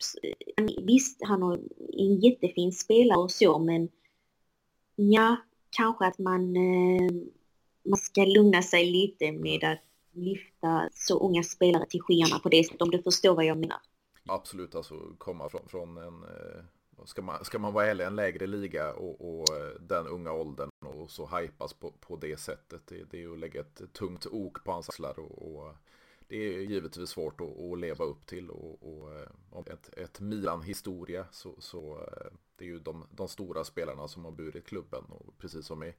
Visst, han har en jättefin spelare och så, men ja, kanske att man, eh, man ska lugna sig lite med att lyfta så unga spelare till skyarna på det sättet, om du förstår vad jag menar. Absolut, alltså komma från, från en, eh, ska man, ska man vara ärlig, en lägre liga och, och eh, den unga åldern och så hypas på, på det sättet. Det, det är ju att lägga ett tungt ok på hans axlar och, och det är givetvis svårt att, att leva upp till och, och eh, om ett, ett Milan-historia så, så det är ju de, de, stora spelarna som har burit klubben och precis som i,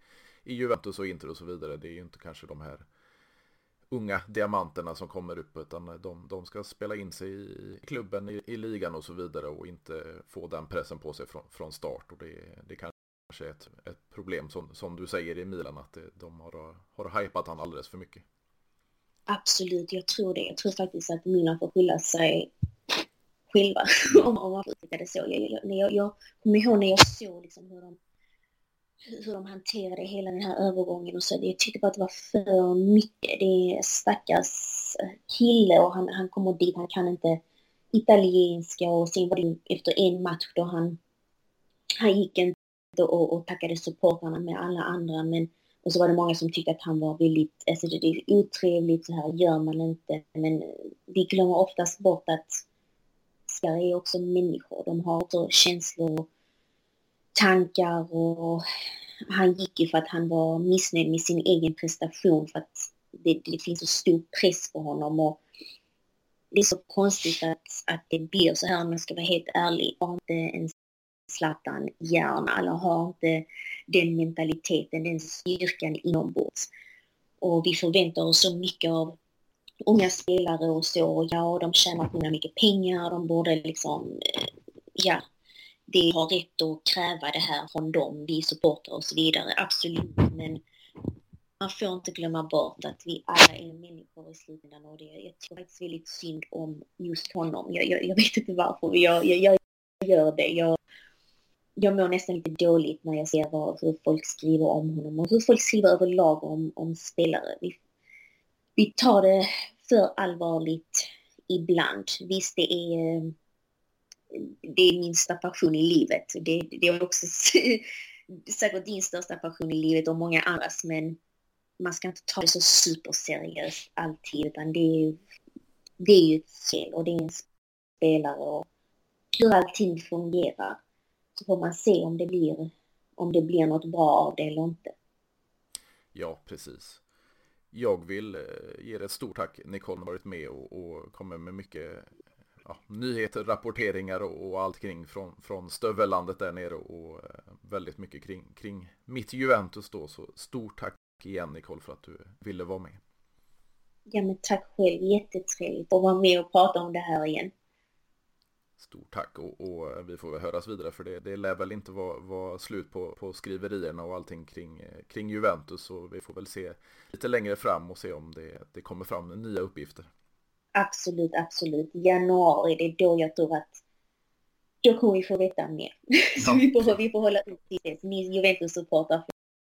i Juventus och Inter och så vidare. Det är ju inte kanske de här unga diamanterna som kommer upp utan de, de ska spela in sig i klubben, i, i, ligan och så vidare och inte få den pressen på sig från, från start. Och det, det kanske är ett, ett problem som, som du säger i Milan att det, de har, har hypat han alldeles för mycket. Absolut, jag tror det. Jag tror faktiskt att Milan får skylla sig själva om man får uttrycka det så. Jag, jag, jag, jag kommer ihåg när jag såg liksom hur de hur de hanterade hela den här övergången och så. Jag tyckte bara att det var för mycket. Det är stackars eh, kille och han, han kommer dit, han kan inte italienska och sen var det efter en match då han, han gick inte och, och tackade supportrarna med alla andra men och så var det många som tyckte att han var väldigt, alltså det är otrevligt, så här gör man inte. Men eh, vi glömmer oftast bort att Sverige är också människor. De har också känslor, tankar och han gick ju för att han var missnöjd med sin egen prestation för att det, det finns så stor press på honom och det är så konstigt att, att det blir så här om jag ska vara helt ärlig. Har inte en Zlatan hjärna eller har inte den mentaliteten, den styrkan inombords. Och vi förväntar oss så mycket av unga spelare och så. Ja, de tjänar så mycket pengar, de borde liksom, eh, ja, de har rätt att kräva det här från dem, vi supportrar och så vidare, absolut. Men man får inte glömma bort att vi alla är människor i slutändan och det, jag tror faktiskt väldigt synd om just honom. Jag, jag, jag vet inte varför, jag, jag, jag gör det. Jag, jag mår nästan lite dåligt när jag ser vad, hur folk skriver om honom och hur folk skriver överlag om, om spelare. Vi, vi tar det för allvarligt ibland. Visst, det är, det är min största passion i livet. Det, det är också säkert din största passion i livet och många andras, men man ska inte ta det så superseriöst alltid, utan det är, det är ju ett spel och det är en spelare och hur allting fungerar så får man se om det blir, om det blir något bra av det eller inte. Ja, precis. Jag vill eh, ge dig ett stort tack. Nicole har varit med och, och kommer med mycket ja, nyheter, rapporteringar och, och allt kring från, från stövellandet där nere och eh, väldigt mycket kring, kring mitt Juventus då. Så stort tack igen Nicole för att du ville vara med. Ja men tack själv, jättetrevligt att vara med och prata om det här igen. Stort tack och, och, vi får väl höras vidare för det, det lär väl inte vara, vara slut på, på skriverierna och allting kring, kring Juventus och vi får väl se lite längre fram och se om det, det kommer fram nya uppgifter. Absolut, absolut. Januari, det är då jag tror att då kommer vi få veta mer. Så vi, får, vi får hålla ut lite, ni Juventus-supportrar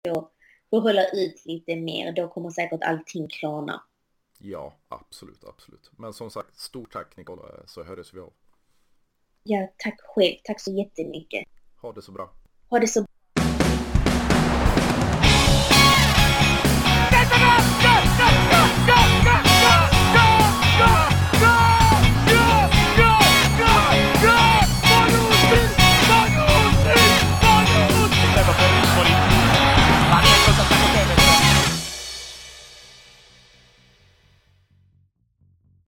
får, får hålla ut lite mer, då kommer säkert allting klarna. Ja, absolut, absolut. Men som sagt, stort tack Nikola, så hördes vi av. Ja, tack själv. Tack så jättemycket. Ha det så bra. Ha det så